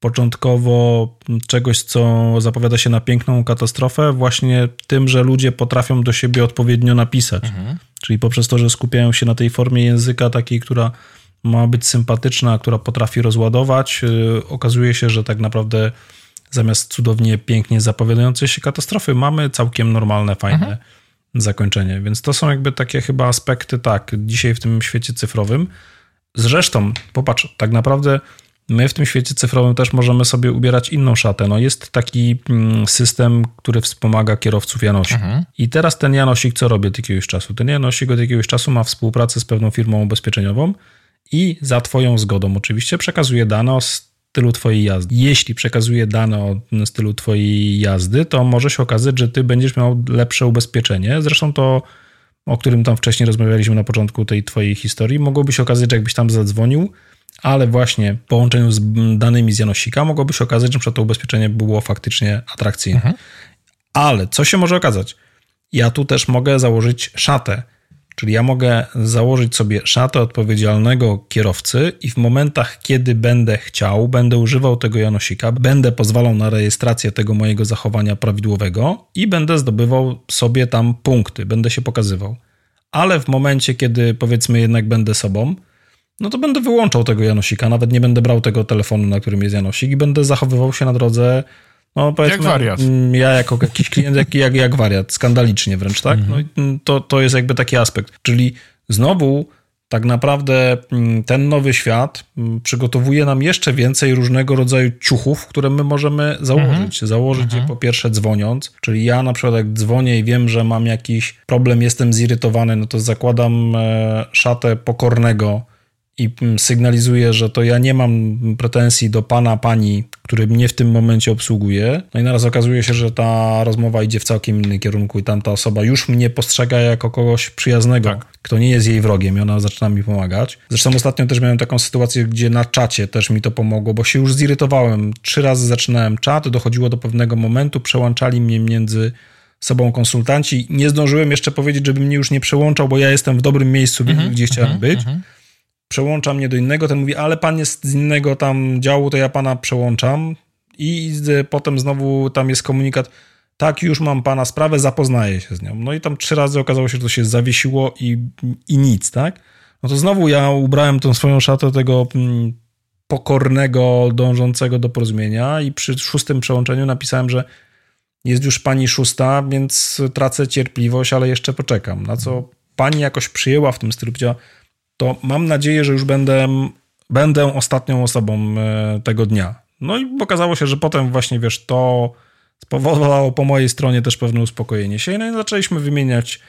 początkowo czegoś, co zapowiada się na piękną katastrofę, właśnie tym, że ludzie potrafią do siebie odpowiednio napisać. Mhm. Czyli poprzez to, że skupiają się na tej formie języka takiej, która ma być sympatyczna, która potrafi rozładować, yy, okazuje się, że tak naprawdę zamiast cudownie, pięknie zapowiadającej się katastrofy, mamy całkiem normalne, fajne. Mhm zakończenie. Więc to są jakby takie chyba aspekty, tak, dzisiaj w tym świecie cyfrowym. Zresztą, popatrz, tak naprawdę my w tym świecie cyfrowym też możemy sobie ubierać inną szatę. No jest taki mm, system, który wspomaga kierowców Janosi. Mhm. I teraz ten Janosik co robi od jakiegoś czasu? Ten Janosik od jakiegoś czasu ma współpracę z pewną firmą ubezpieczeniową i za twoją zgodą oczywiście przekazuje dane o stylu Twojej jazdy. Jeśli przekazuje dane o stylu Twojej jazdy, to może się okazać, że Ty będziesz miał lepsze ubezpieczenie. Zresztą to, o którym tam wcześniej rozmawialiśmy na początku tej Twojej historii, mogłoby się okazać, że jakbyś tam zadzwonił, ale właśnie w połączeniu z danymi z Janosika mogłoby się okazać, że to ubezpieczenie było faktycznie atrakcyjne. Mhm. Ale co się może okazać? Ja tu też mogę założyć szatę Czyli ja mogę założyć sobie szatę odpowiedzialnego kierowcy i w momentach, kiedy będę chciał, będę używał tego Janosika, będę pozwalał na rejestrację tego mojego zachowania prawidłowego i będę zdobywał sobie tam punkty, będę się pokazywał. Ale w momencie, kiedy powiedzmy jednak będę sobą, no to będę wyłączał tego Janosika, nawet nie będę brał tego telefonu, na którym jest Janosik i będę zachowywał się na drodze no, jak wariat. Mm, ja jako jakiś klient, jak, jak, jak wariat, skandalicznie wręcz, tak? No i mm, to, to jest jakby taki aspekt. Czyli znowu tak naprawdę mm, ten nowy świat przygotowuje nam jeszcze więcej różnego rodzaju ciuchów, które my możemy założyć. Mhm. Założyć mhm. je po pierwsze dzwoniąc, czyli ja na przykład jak dzwonię i wiem, że mam jakiś problem, jestem zirytowany, no to zakładam e, szatę pokornego i sygnalizuję, że to ja nie mam pretensji do pana, pani, który mnie w tym momencie obsługuje. No i naraz okazuje się, że ta rozmowa idzie w całkiem innym kierunku i tamta osoba już mnie postrzega jako kogoś przyjaznego, tak. kto nie jest jej wrogiem i ona zaczyna mi pomagać. Zresztą ostatnio też miałem taką sytuację, gdzie na czacie też mi to pomogło, bo się już zirytowałem. Trzy razy zaczynałem czat, dochodziło do pewnego momentu, przełączali mnie między sobą konsultanci. Nie zdążyłem jeszcze powiedzieć, żeby mnie już nie przełączał, bo ja jestem w dobrym miejscu, mm -hmm, gdzie chciałem mm -hmm, być. Mm -hmm przełącza mnie do innego, ten mówi, ale pan jest z innego tam działu, to ja pana przełączam i potem znowu tam jest komunikat, tak, już mam pana sprawę, zapoznaję się z nią. No i tam trzy razy okazało się, że to się zawiesiło i, i nic, tak? No to znowu ja ubrałem tą swoją szatę tego mm, pokornego, dążącego do porozumienia i przy szóstym przełączeniu napisałem, że jest już pani szósta, więc tracę cierpliwość, ale jeszcze poczekam. Na co pani jakoś przyjęła w tym stylu, powiedziała, to mam nadzieję, że już będę, będę ostatnią osobą e, tego dnia. No i okazało się, że potem właśnie, wiesz, to spowodowało po mojej stronie też pewne uspokojenie się. No i zaczęliśmy wymieniać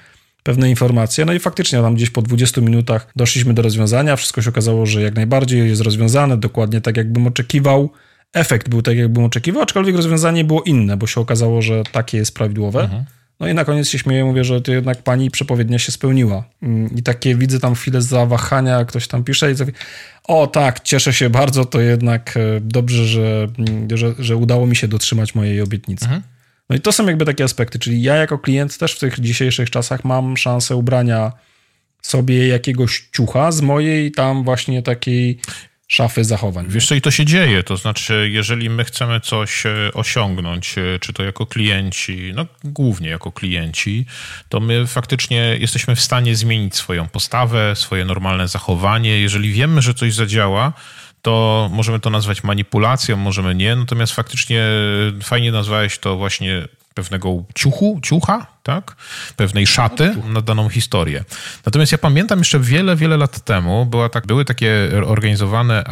pewne informacje. No i faktycznie tam gdzieś po 20 minutach doszliśmy do rozwiązania. Wszystko się okazało, że jak najbardziej jest rozwiązane, dokładnie tak jakbym oczekiwał. Efekt był tak, jakbym oczekiwał, aczkolwiek rozwiązanie było inne, bo się okazało, że takie jest prawidłowe. Mhm. No i na koniec się śmieję, mówię, że to jednak pani przepowiednia się spełniła. Mm, I takie widzę tam chwilę zawahania, ktoś tam pisze i mówi, o tak, cieszę się bardzo, to jednak e, dobrze, że, mm, że, że udało mi się dotrzymać mojej obietnicy. Mhm. No i to są jakby takie aspekty, czyli ja jako klient też w tych dzisiejszych czasach mam szansę ubrania sobie jakiegoś ciucha z mojej tam właśnie takiej szafy zachowań. Wiesz co, i to się dzieje, to znaczy, jeżeli my chcemy coś e, osiągnąć, e, czy to jako klienci, no głównie jako klienci, to my faktycznie jesteśmy w stanie zmienić swoją postawę, swoje normalne zachowanie. Jeżeli wiemy, że coś zadziała, to możemy to nazwać manipulacją, możemy nie, natomiast faktycznie fajnie nazwałeś to właśnie pewnego ciuchu, ciucha, tak? Pewnej szaty na daną historię. Natomiast ja pamiętam jeszcze wiele, wiele lat temu była tak, były takie organizowane,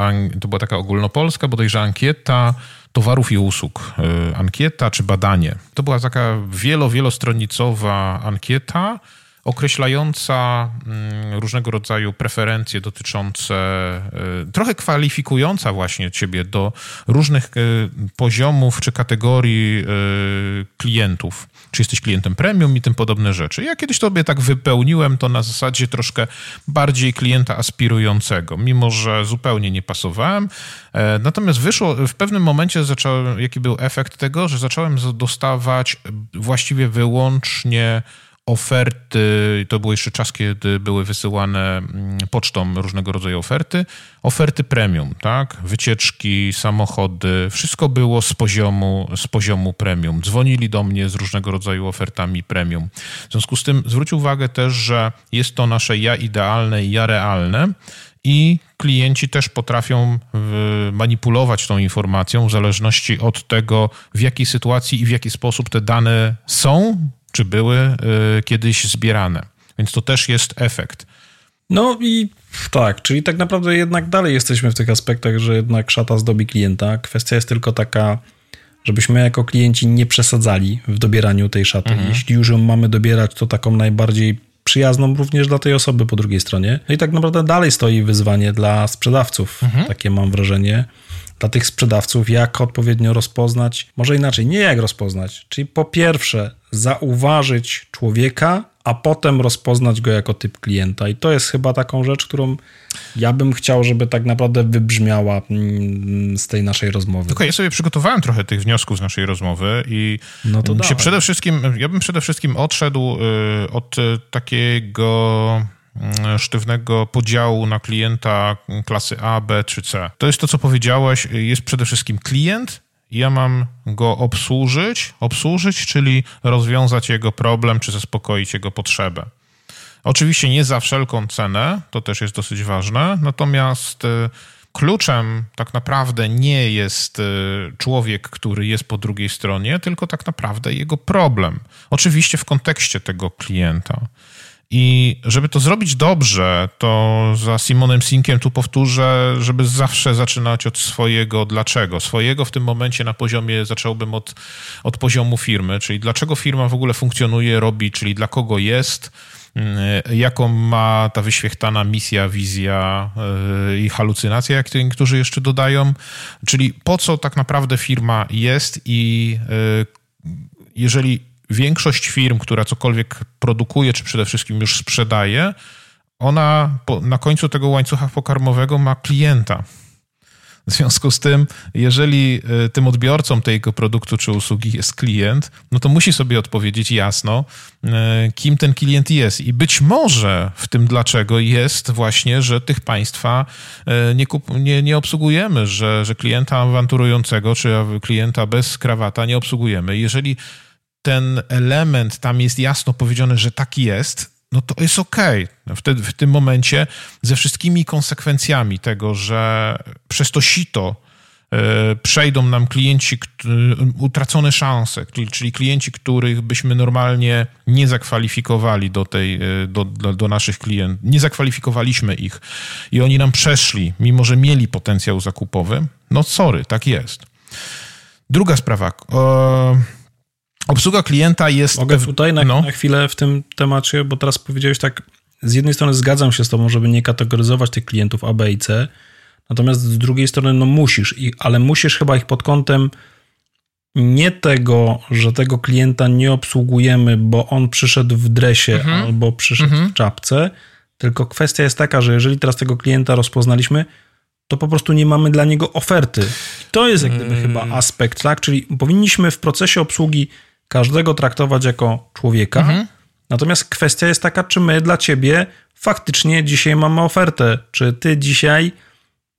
to była taka ogólnopolska bodajże ankieta towarów i usług. Y, ankieta czy badanie. To była taka wielo, wielostronicowa ankieta, określająca mm, różnego rodzaju preferencje dotyczące, y, trochę kwalifikująca właśnie ciebie do różnych y, poziomów czy kategorii y, klientów. Czy jesteś klientem premium i tym podobne rzeczy. Ja kiedyś sobie tak wypełniłem to na zasadzie troszkę bardziej klienta aspirującego, mimo że zupełnie nie pasowałem. E, natomiast wyszło, w pewnym momencie zacząłem, jaki był efekt tego, że zacząłem dostawać właściwie wyłącznie oferty, to był jeszcze czas, kiedy były wysyłane mm, pocztą różnego rodzaju oferty, oferty premium, tak? Wycieczki, samochody, wszystko było z poziomu, z poziomu premium. Dzwonili do mnie z różnego rodzaju ofertami premium. W związku z tym zwróć uwagę też, że jest to nasze ja idealne i ja realne i klienci też potrafią manipulować tą informacją w zależności od tego, w jakiej sytuacji i w jaki sposób te dane są czy były y, kiedyś zbierane. Więc to też jest efekt. No i tak, czyli tak naprawdę jednak dalej jesteśmy w tych aspektach, że jednak szata zdobi klienta. Kwestia jest tylko taka, żebyśmy jako klienci nie przesadzali w dobieraniu tej szaty. Mhm. Jeśli już ją mamy dobierać, to taką najbardziej przyjazną również dla tej osoby po drugiej stronie. No i tak naprawdę dalej stoi wyzwanie dla sprzedawców. Mhm. Takie mam wrażenie dla tych sprzedawców, jak odpowiednio rozpoznać, może inaczej, nie jak rozpoznać, czyli po pierwsze zauważyć człowieka, a potem rozpoznać go jako typ klienta. I to jest chyba taką rzecz, którą ja bym chciał, żeby tak naprawdę wybrzmiała mm, z tej naszej rozmowy. Okay, ja sobie przygotowałem trochę tych wniosków z naszej rozmowy i no to się przede wszystkim, ja bym przede wszystkim odszedł y, od takiego Mm, sztywnego podziału na klienta klasy A, B czy C. To jest to, co powiedziałeś, jest przede wszystkim klient, ja mam go obsłużyć, obsłużyć, czyli rozwiązać jego problem, czy zaspokoić jego potrzebę. Oczywiście nie za wszelką cenę, to też jest dosyć ważne, natomiast y, kluczem tak naprawdę nie jest y, człowiek, który jest po drugiej stronie, tylko tak naprawdę jego problem. Oczywiście w kontekście tego klienta. I żeby to zrobić dobrze, to za Simonem Sinkiem tu powtórzę, żeby zawsze zaczynać od swojego dlaczego. Swojego w tym momencie na poziomie, zacząłbym od, od poziomu firmy, czyli dlaczego firma w ogóle funkcjonuje, robi, czyli dla kogo jest, mm, jaką ma ta wyświechtana misja, wizja yy, i halucynacja, jak niektórzy jeszcze dodają, czyli po co tak naprawdę firma jest i yy, jeżeli większość firm, która cokolwiek produkuje, czy przede wszystkim już sprzedaje, ona po, na końcu tego łańcucha pokarmowego ma klienta. W związku z tym, jeżeli e, tym odbiorcą tego produktu czy usługi jest klient, no to musi sobie odpowiedzieć jasno, e, kim ten klient jest. I być może w tym dlaczego jest właśnie, że tych państwa e, nie, kup, nie, nie obsługujemy, że, że klienta awanturującego czy klienta bez krawata nie obsługujemy. Jeżeli ten element tam jest jasno powiedziane, że tak jest, no to jest okej. Okay. w tym momencie ze wszystkimi konsekwencjami tego, że przez to sito E, przejdą nam klienci, utracone szanse, czyli klienci, których byśmy normalnie nie zakwalifikowali do, tej, e, do, do, do naszych klientów, nie zakwalifikowaliśmy ich i oni nam przeszli, mimo że mieli potencjał zakupowy, no sorry, tak jest. Druga sprawa. Obsługa klienta jest. Mogę tutaj na, no. na chwilę w tym temacie, bo teraz powiedziałeś tak. Z jednej strony zgadzam się z Tobą, żeby nie kategoryzować tych klientów A, B i C, Natomiast z drugiej strony, no musisz, ale musisz chyba ich pod kątem nie tego, że tego klienta nie obsługujemy, bo on przyszedł w dresie mhm. albo przyszedł mhm. w czapce, tylko kwestia jest taka, że jeżeli teraz tego klienta rozpoznaliśmy, to po prostu nie mamy dla niego oferty. I to jest jak gdyby hmm. chyba aspekt, tak? Czyli powinniśmy w procesie obsługi każdego traktować jako człowieka. Mhm. Natomiast kwestia jest taka, czy my dla ciebie faktycznie dzisiaj mamy ofertę. Czy ty dzisiaj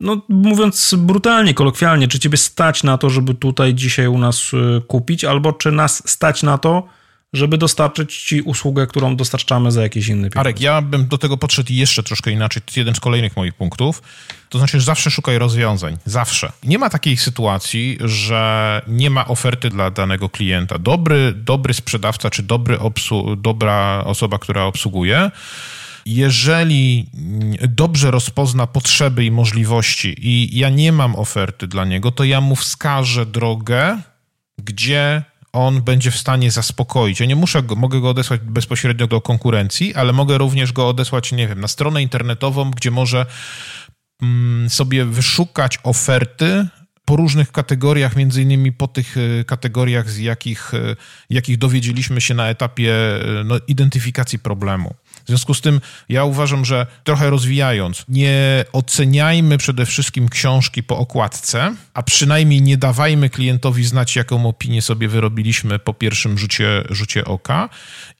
no mówiąc brutalnie, kolokwialnie, czy ciebie stać na to, żeby tutaj dzisiaj u nas y, kupić, albo czy nas stać na to, żeby dostarczyć ci usługę, którą dostarczamy za jakieś inne pieniądze. Arek, ja bym do tego podszedł jeszcze troszkę inaczej. To jest jeden z kolejnych moich punktów. To znaczy, że zawsze szukaj rozwiązań. Zawsze. Nie ma takiej sytuacji, że nie ma oferty dla danego klienta. Dobry, dobry sprzedawca, czy dobry obsłu- dobra osoba, która obsługuje, jeżeli dobrze rozpozna potrzeby i możliwości i ja nie mam oferty dla niego, to ja mu wskażę drogę, gdzie on będzie w stanie zaspokoić. Ja nie muszę go, mogę go odesłać bezpośrednio do konkurencji, ale mogę również go odesłać, nie wiem, na stronę internetową, gdzie może mm, sobie wyszukać oferty po różnych kategoriach, między innymi po tych e, kategoriach, z jakich, e, jakich dowiedzieliśmy się na etapie e, no, identyfikacji problemu. W związku z tym ja uważam, że trochę rozwijając, nie oceniajmy przede wszystkim książki po okładce, a przynajmniej nie dawajmy klientowi znać, jaką opinię sobie wyrobiliśmy po pierwszym rzucie, rzucie oka.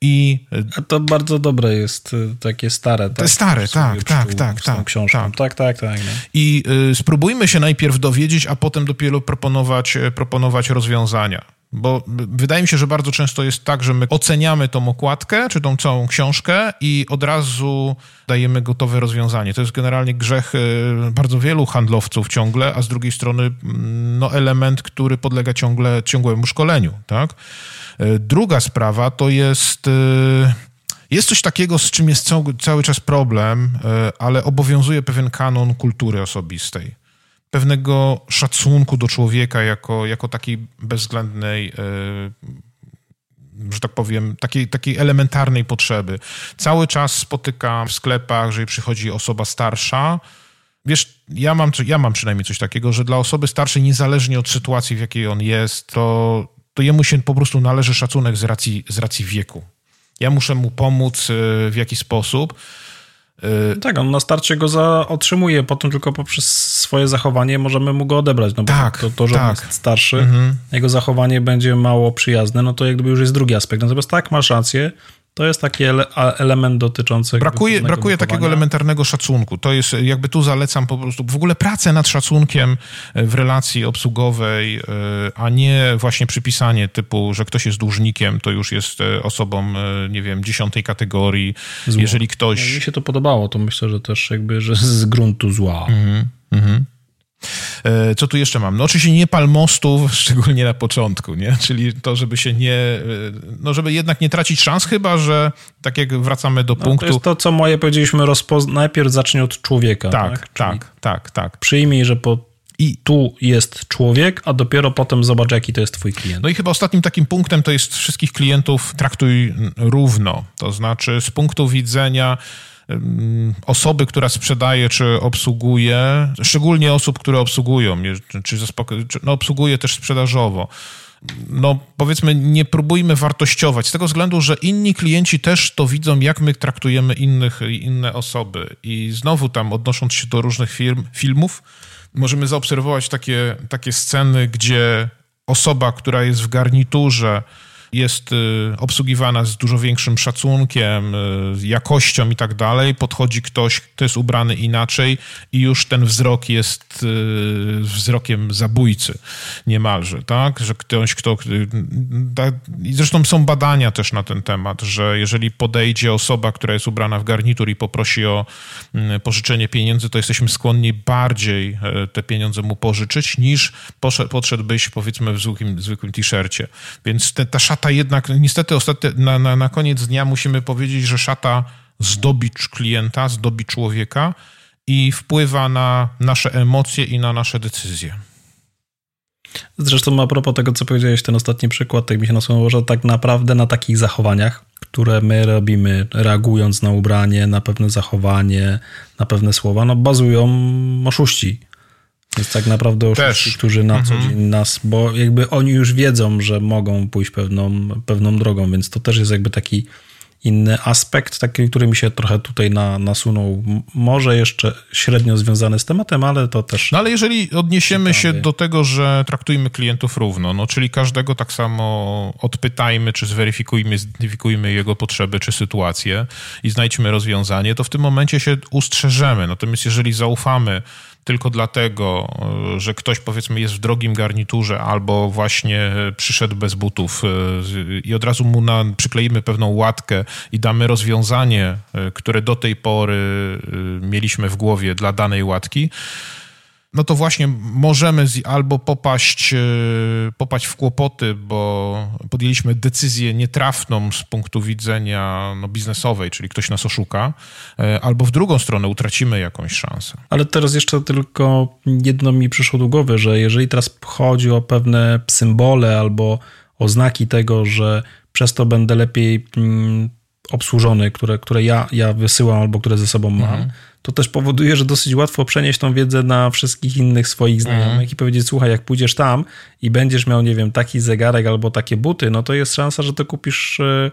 I a to bardzo dobre jest, y, takie stare. Tak? stare, tak, tak, tak, tak. Książką. Tak, tak, tak. No. I y, spróbujmy się najpierw dowiedzieć, a potem dopiero proponować, proponować rozwiązania. Bo wydaje mi się, że bardzo często jest tak, że my oceniamy tą okładkę, czy tą całą książkę i od razu dajemy gotowe rozwiązanie. To jest generalnie grzech y, bardzo wielu handlowców ciągle, a z drugiej strony mm, no, element, który podlega ciągle ciągłemu szkoleniu. Tak? Y, druga sprawa to jest... Y, jest coś takiego, z czym jest cały, cały czas problem, ale obowiązuje pewien kanon kultury osobistej pewnego szacunku do człowieka jako, jako takiej bezwzględnej, e, że tak powiem, takiej, takiej elementarnej potrzeby. Cały czas spotykam w sklepach, jeżeli przychodzi osoba starsza, Wiesz, ja mam, ja mam przynajmniej coś takiego, że dla osoby starszej, niezależnie od sytuacji, w jakiej on jest, to, to jemu się po prostu należy szacunek z racji, z racji wieku. Ja muszę mu pomóc e, w jakiś sposób. Yy, tak, on na starcie go za, otrzymuje, potem tylko poprzez swoje zachowanie możemy mu go odebrać. No tak, to, to, że tak. jest starszy, mhm. jego zachowanie będzie mało przyjazne, no to jakby już jest drugi aspekt. Natomiast tak, masz rację, to jest taki ele element dotyczący. Brakuje, brakuje takiego elementarnego szacunku. To jest, jakby tu zalecam po prostu w ogóle pracę nad szacunkiem e, w relacji obsługowej, e, a nie właśnie przypisanie typu, że ktoś jest dłużnikiem, to już jest e, osobą, nie wiem, dziesiątej kategorii. Zło. Jeżeli ktoś. No, mi się to podobało, to myślę, że też jakby, że z gruntu zła. Mhm, mhm. E, co tu jeszcze mam? No oczywiście nie pal mostów, szczególnie na początku, nie? Czyli to, żeby się nie, e, no żeby jednak nie tracić szans, chyba, że tak jak wracamy do no, punktu... To jest to, co moje powiedzieliśmy, rozpoz... najpierw zacznie od człowieka. Tak, tak, tak, tak, tak. Przyjmij, że po i tu jest człowiek, a dopiero potem zobacz, jaki to jest twój klient. No i chyba ostatnim takim punktem to jest wszystkich klientów traktuj równo. To znaczy z punktu widzenia osoby, która sprzedaje czy obsługuje, szczególnie osób, które obsługują, czy, czy no, obsługuje też sprzedażowo. No, powiedzmy, nie próbujmy wartościować, z tego względu, że inni klienci też to widzą, jak my traktujemy innych, inne osoby. I znowu tam, odnosząc się do różnych filmów, możemy zaobserwować takie, takie sceny, gdzie osoba, która jest w garniturze, jest y, obsługiwana z dużo większym szacunkiem, y, jakością i tak dalej. Podchodzi ktoś, kto jest ubrany inaczej i już ten wzrok jest y, wzrokiem zabójcy niemalże, tak? Że ktoś, kto... I zresztą są badania też na ten temat, że jeżeli podejdzie osoba, która jest ubrana w garnitur i poprosi o mm, pożyczenie pieniędzy, to jesteśmy skłonni bardziej e, te pieniądze mu pożyczyć, niż podszedłbyś powiedzmy w zwykłym, t-shircie. Więc te, ta szata jednak, niestety ostatnio, na, na, na koniec dnia musimy powiedzieć, że szata zdobi klienta, zdobi człowieka i wpływa na nasze emocje i na nasze decyzje. Zresztą a propos tego, co powiedziałeś, ten ostatni przykład, tak mi się nasuwało, że tak naprawdę na takich zachowaniach, które my robimy, reagując na ubranie, na pewne zachowanie, na pewne słowa, no bazują oszuści. Jest tak naprawdę oszuści, którzy na mhm. co dzień nas, bo jakby oni już wiedzą, że mogą pójść pewną, pewną drogą, więc to też jest jakby taki inny aspekt, taki, który mi się trochę tutaj na, nasunął. Może jeszcze średnio związany z tematem, ale to też. No ale jeżeli odniesiemy ciekawie. się do tego, że traktujmy klientów równo, no czyli każdego tak samo odpytajmy, czy zweryfikujmy, zidentyfikujmy jego potrzeby, czy sytuację i znajdźmy rozwiązanie, to w tym momencie się ustrzeżemy. Natomiast jeżeli zaufamy tylko dlatego, e, że ktoś powiedzmy jest w drogim garniturze albo właśnie przyszedł bez butów e, i od razu mu na, przykleimy pewną łatkę i damy rozwiązanie, e, które do tej pory mieliśmy w głowie dla danej łatki, no to właśnie możemy albo popaść, e, popaść w kłopoty, bo podjęliśmy decyzję nietrafną z punktu widzenia no, biznesowej, czyli ktoś nas oszuka, e, albo w drugą stronę utracimy jakąś szansę. Ale teraz jeszcze tylko jedno mi przyszło do głowy, że jeżeli teraz chodzi o pewne symbole albo oznaki tego, że przez to będę lepiej mm, obsłużony, które, które ja, ja wysyłam albo które ze sobą mam, mhm to też powoduje, że dosyć łatwo przenieść tą wiedzę na wszystkich innych swoich znajomych mhm. i powiedzieć, słuchaj, jak pójdziesz tam i będziesz miał, nie wiem, taki zegarek albo takie buty, no to jest szansa, że to kupisz e,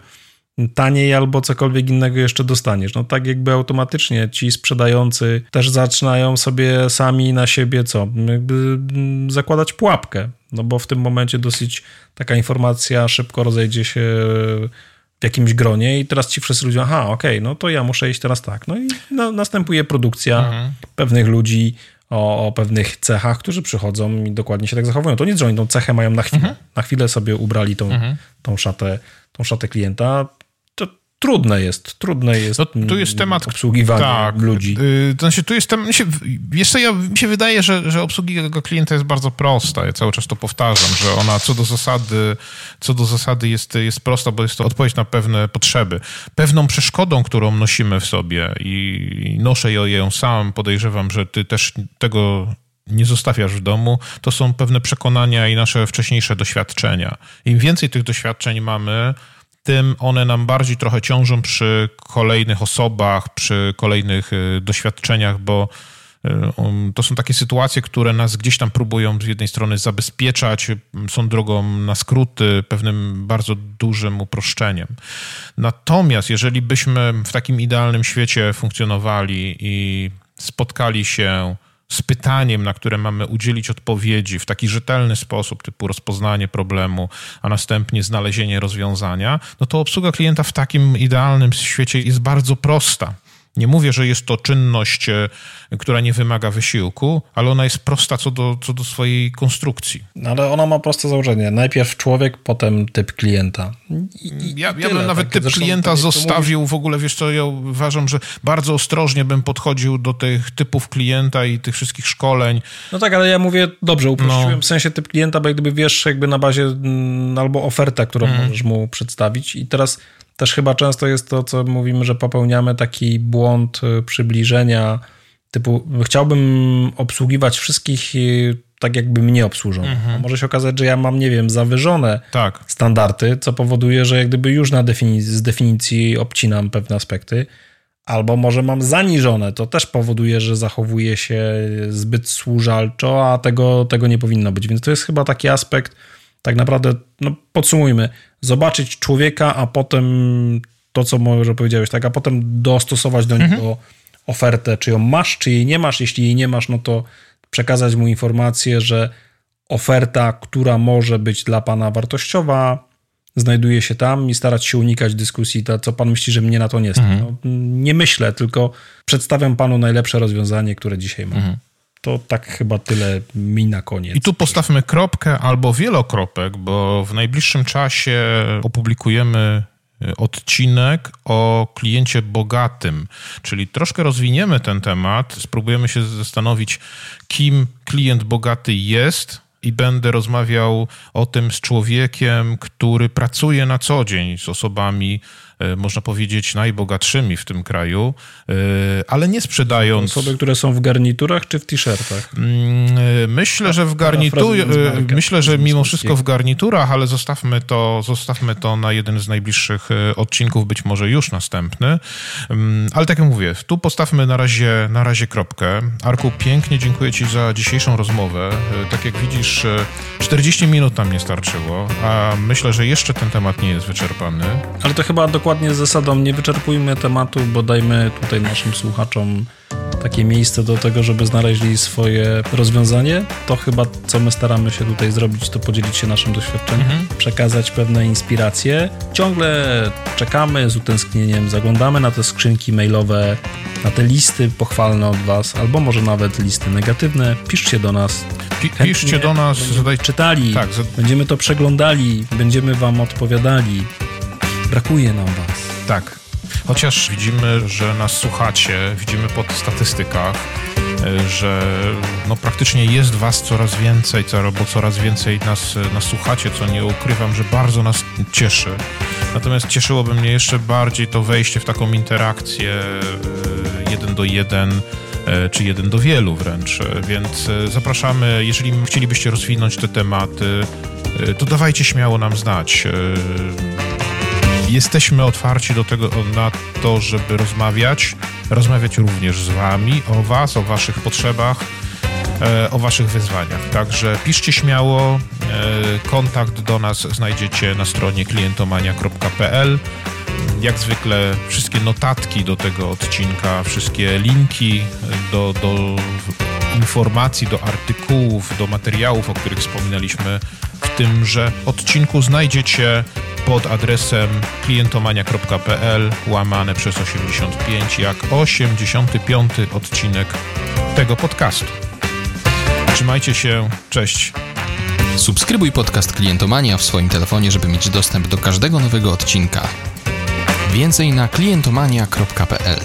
taniej albo cokolwiek innego jeszcze dostaniesz. No tak jakby automatycznie ci sprzedający też zaczynają sobie sami na siebie co? Jakby mm, zakładać pułapkę, no bo w tym momencie dosyć taka informacja szybko rozejdzie się jakimś gronie i teraz ci wszyscy ludzie, aha, okej, okay, no to ja muszę iść teraz tak. No i no, następuje produkcja mhm. pewnych ludzi o, o, pewnych cechach, którzy przychodzą i dokładnie się tak zachowują. To nie, że oni tą cechę mają na chwilę. Mhm. Na chwilę sobie ubrali tą, mhm. tą, szatę, tą szatę klienta trudne jest, trudne jest, no, tu jest temat obsługiwania tak, ludzi. Yy, to znaczy, tu jest temat, co, ja, mi się wydaje, że, że obsługi tego klienta jest bardzo prosta. Ja cały czas to powtarzam, że ona co do zasady, co do zasady jest, jest prosta, bo jest to odpowiedź na pewne potrzeby. Pewną przeszkodą, którą nosimy w sobie i noszę ją sam, podejrzewam, że ty też tego nie zostawiasz w domu, to są pewne przekonania i nasze wcześniejsze doświadczenia. Im więcej tych doświadczeń mamy, tym one nam bardziej trochę ciążą przy kolejnych osobach, przy kolejnych y, doświadczeniach, bo y, um, to są takie sytuacje, które nas gdzieś tam próbują z jednej strony zabezpieczać, są drogą na skróty, pewnym bardzo dużym uproszczeniem. Natomiast jeżeli byśmy w takim idealnym świecie funkcjonowali i spotkali się z pytaniem, na które mamy udzielić odpowiedzi w taki rzetelny sposób, typu rozpoznanie problemu, a następnie znalezienie rozwiązania, no to obsługa klienta w takim idealnym świecie jest bardzo prosta. Nie mówię, że jest to czynność, e, która nie wymaga wysiłku, ale ona jest prosta co do, co do swojej konstrukcji. No ale ona ma proste założenie. Najpierw człowiek, potem typ klienta. I, ja, ja bym nawet typ klienta tak zostawił w ogóle, wiesz co, ja uważam, że bardzo ostrożnie bym podchodził do tych typów klienta i tych wszystkich szkoleń. No tak, ale ja mówię, dobrze, uprościłem no. w sensie typ klienta, bo jak gdyby wiesz jakby na bazie mm, albo ofertę, którą mm. możesz mu przedstawić i teraz też chyba często jest to, co mówimy, że popełniamy taki błąd y, przybliżenia, typu chciałbym obsługiwać wszystkich y, tak, jakby mnie obsłużono. Mhm. Może się okazać, że ja mam, nie wiem, zawyżone tak. standardy, co powoduje, że jak gdyby już na definicji, z definicji obcinam pewne aspekty. Albo może mam zaniżone, to też powoduje, że zachowuję się zbyt służalczo, a tego, tego nie powinno być. Więc to jest chyba taki aspekt, tak naprawdę, no podsumujmy, zobaczyć człowieka, a potem to, co może powiedziałeś, tak, a potem dostosować do mhm. niego ofertę, czy ją masz, czy jej nie masz. Jeśli jej nie masz, no to przekazać mu informację, że oferta, która może być dla pana wartościowa, znajduje się tam i starać się unikać dyskusji, to co pan myśli, że mnie na to nie stać. Mhm. No, nie myślę, tylko przedstawiam panu najlepsze rozwiązanie, które dzisiaj mam. Mhm. To tak chyba tyle mi na koniec. I tu postawmy kropkę albo wielokropek, bo w najbliższym czasie opublikujemy y, odcinek o kliencie bogatym, czyli troszkę rozwiniemy ten temat, spróbujemy się zastanowić, kim klient bogaty jest i będę rozmawiał o tym z człowiekiem, który pracuje na co dzień z osobami, można powiedzieć, najbogatszymi w tym kraju, e, ale nie sprzedając. Osoby, które są w garniturach czy w t-shirtach? Mm, e, Myślę, że w garniturach, myślę, że mimo wszystko w garniturach, ale zostawmy to, zostawmy to na jeden z najbliższych e, odcinków, być może już następny. Mm, Ale tak jak mówię, tu postawmy na razie, na razie kropkę. Arku, pięknie dziękuję Ci za dzisiejszą rozmowę. E, Tak jak widzisz, e, 40 minut nam nie starczyło, a myślę, że jeszcze ten temat nie jest wyczerpany. Ale to chyba dokładnie z zasadą nie wyczerpujmy tematu, bo dajmy tutaj naszym słuchaczom takie miejsce do tego, żeby znaleźli swoje rozwiązanie. To chyba, co my staramy się tutaj zrobić, to podzielić się naszym doświadczeniem, przekazać pewne inspiracje. Ciągle czekamy z utęsknieniem, zaglądamy na te skrzynki mailowe, na te listy pochwalne od Was, albo może nawet listy negatywne. Piszcie do nas. Pi- piszcie do nas, będziemy zadaj... czytali, Tak, za- będziemy to przeglądali, będziemy Wam odpowiadali. Brakuje nam Was. Tak. Chociaż widzimy, że nas słuchacie, widzimy po statystykach, e, że no praktycznie jest was coraz więcej, bo coraz więcej nas, nas słuchacie, co nie ukrywam, że bardzo nas cieszy. Natomiast cieszyłoby mnie jeszcze bardziej to wejście w taką interakcję e, jeden do jeden, e, czy jeden do wielu wręcz. E, Więc e, zapraszamy, jeżeli chcielibyście rozwinąć te tematy, e, to dawajcie śmiało nam znać. Jesteśmy otwarci do tego, na to, żeby rozmawiać, rozmawiać również z Wami, o Was, o Waszych potrzebach, e, o Waszych wyzwaniach. Także piszcie śmiało, e, kontakt do nas znajdziecie na stronie klientomania.pl. Jak zwykle wszystkie notatki do tego odcinka, wszystkie linki do, do informacji, do artykułów, do materiałów, o których wspominaliśmy w tymże odcinku znajdziecie pod adresem klientomania.pl łamane przez 85 jak 85 odcinek tego podcastu. Trzymajcie się, cześć. Subskrybuj podcast Klientomania w swoim telefonie, żeby mieć dostęp do każdego nowego odcinka. Więcej na klientomania.pl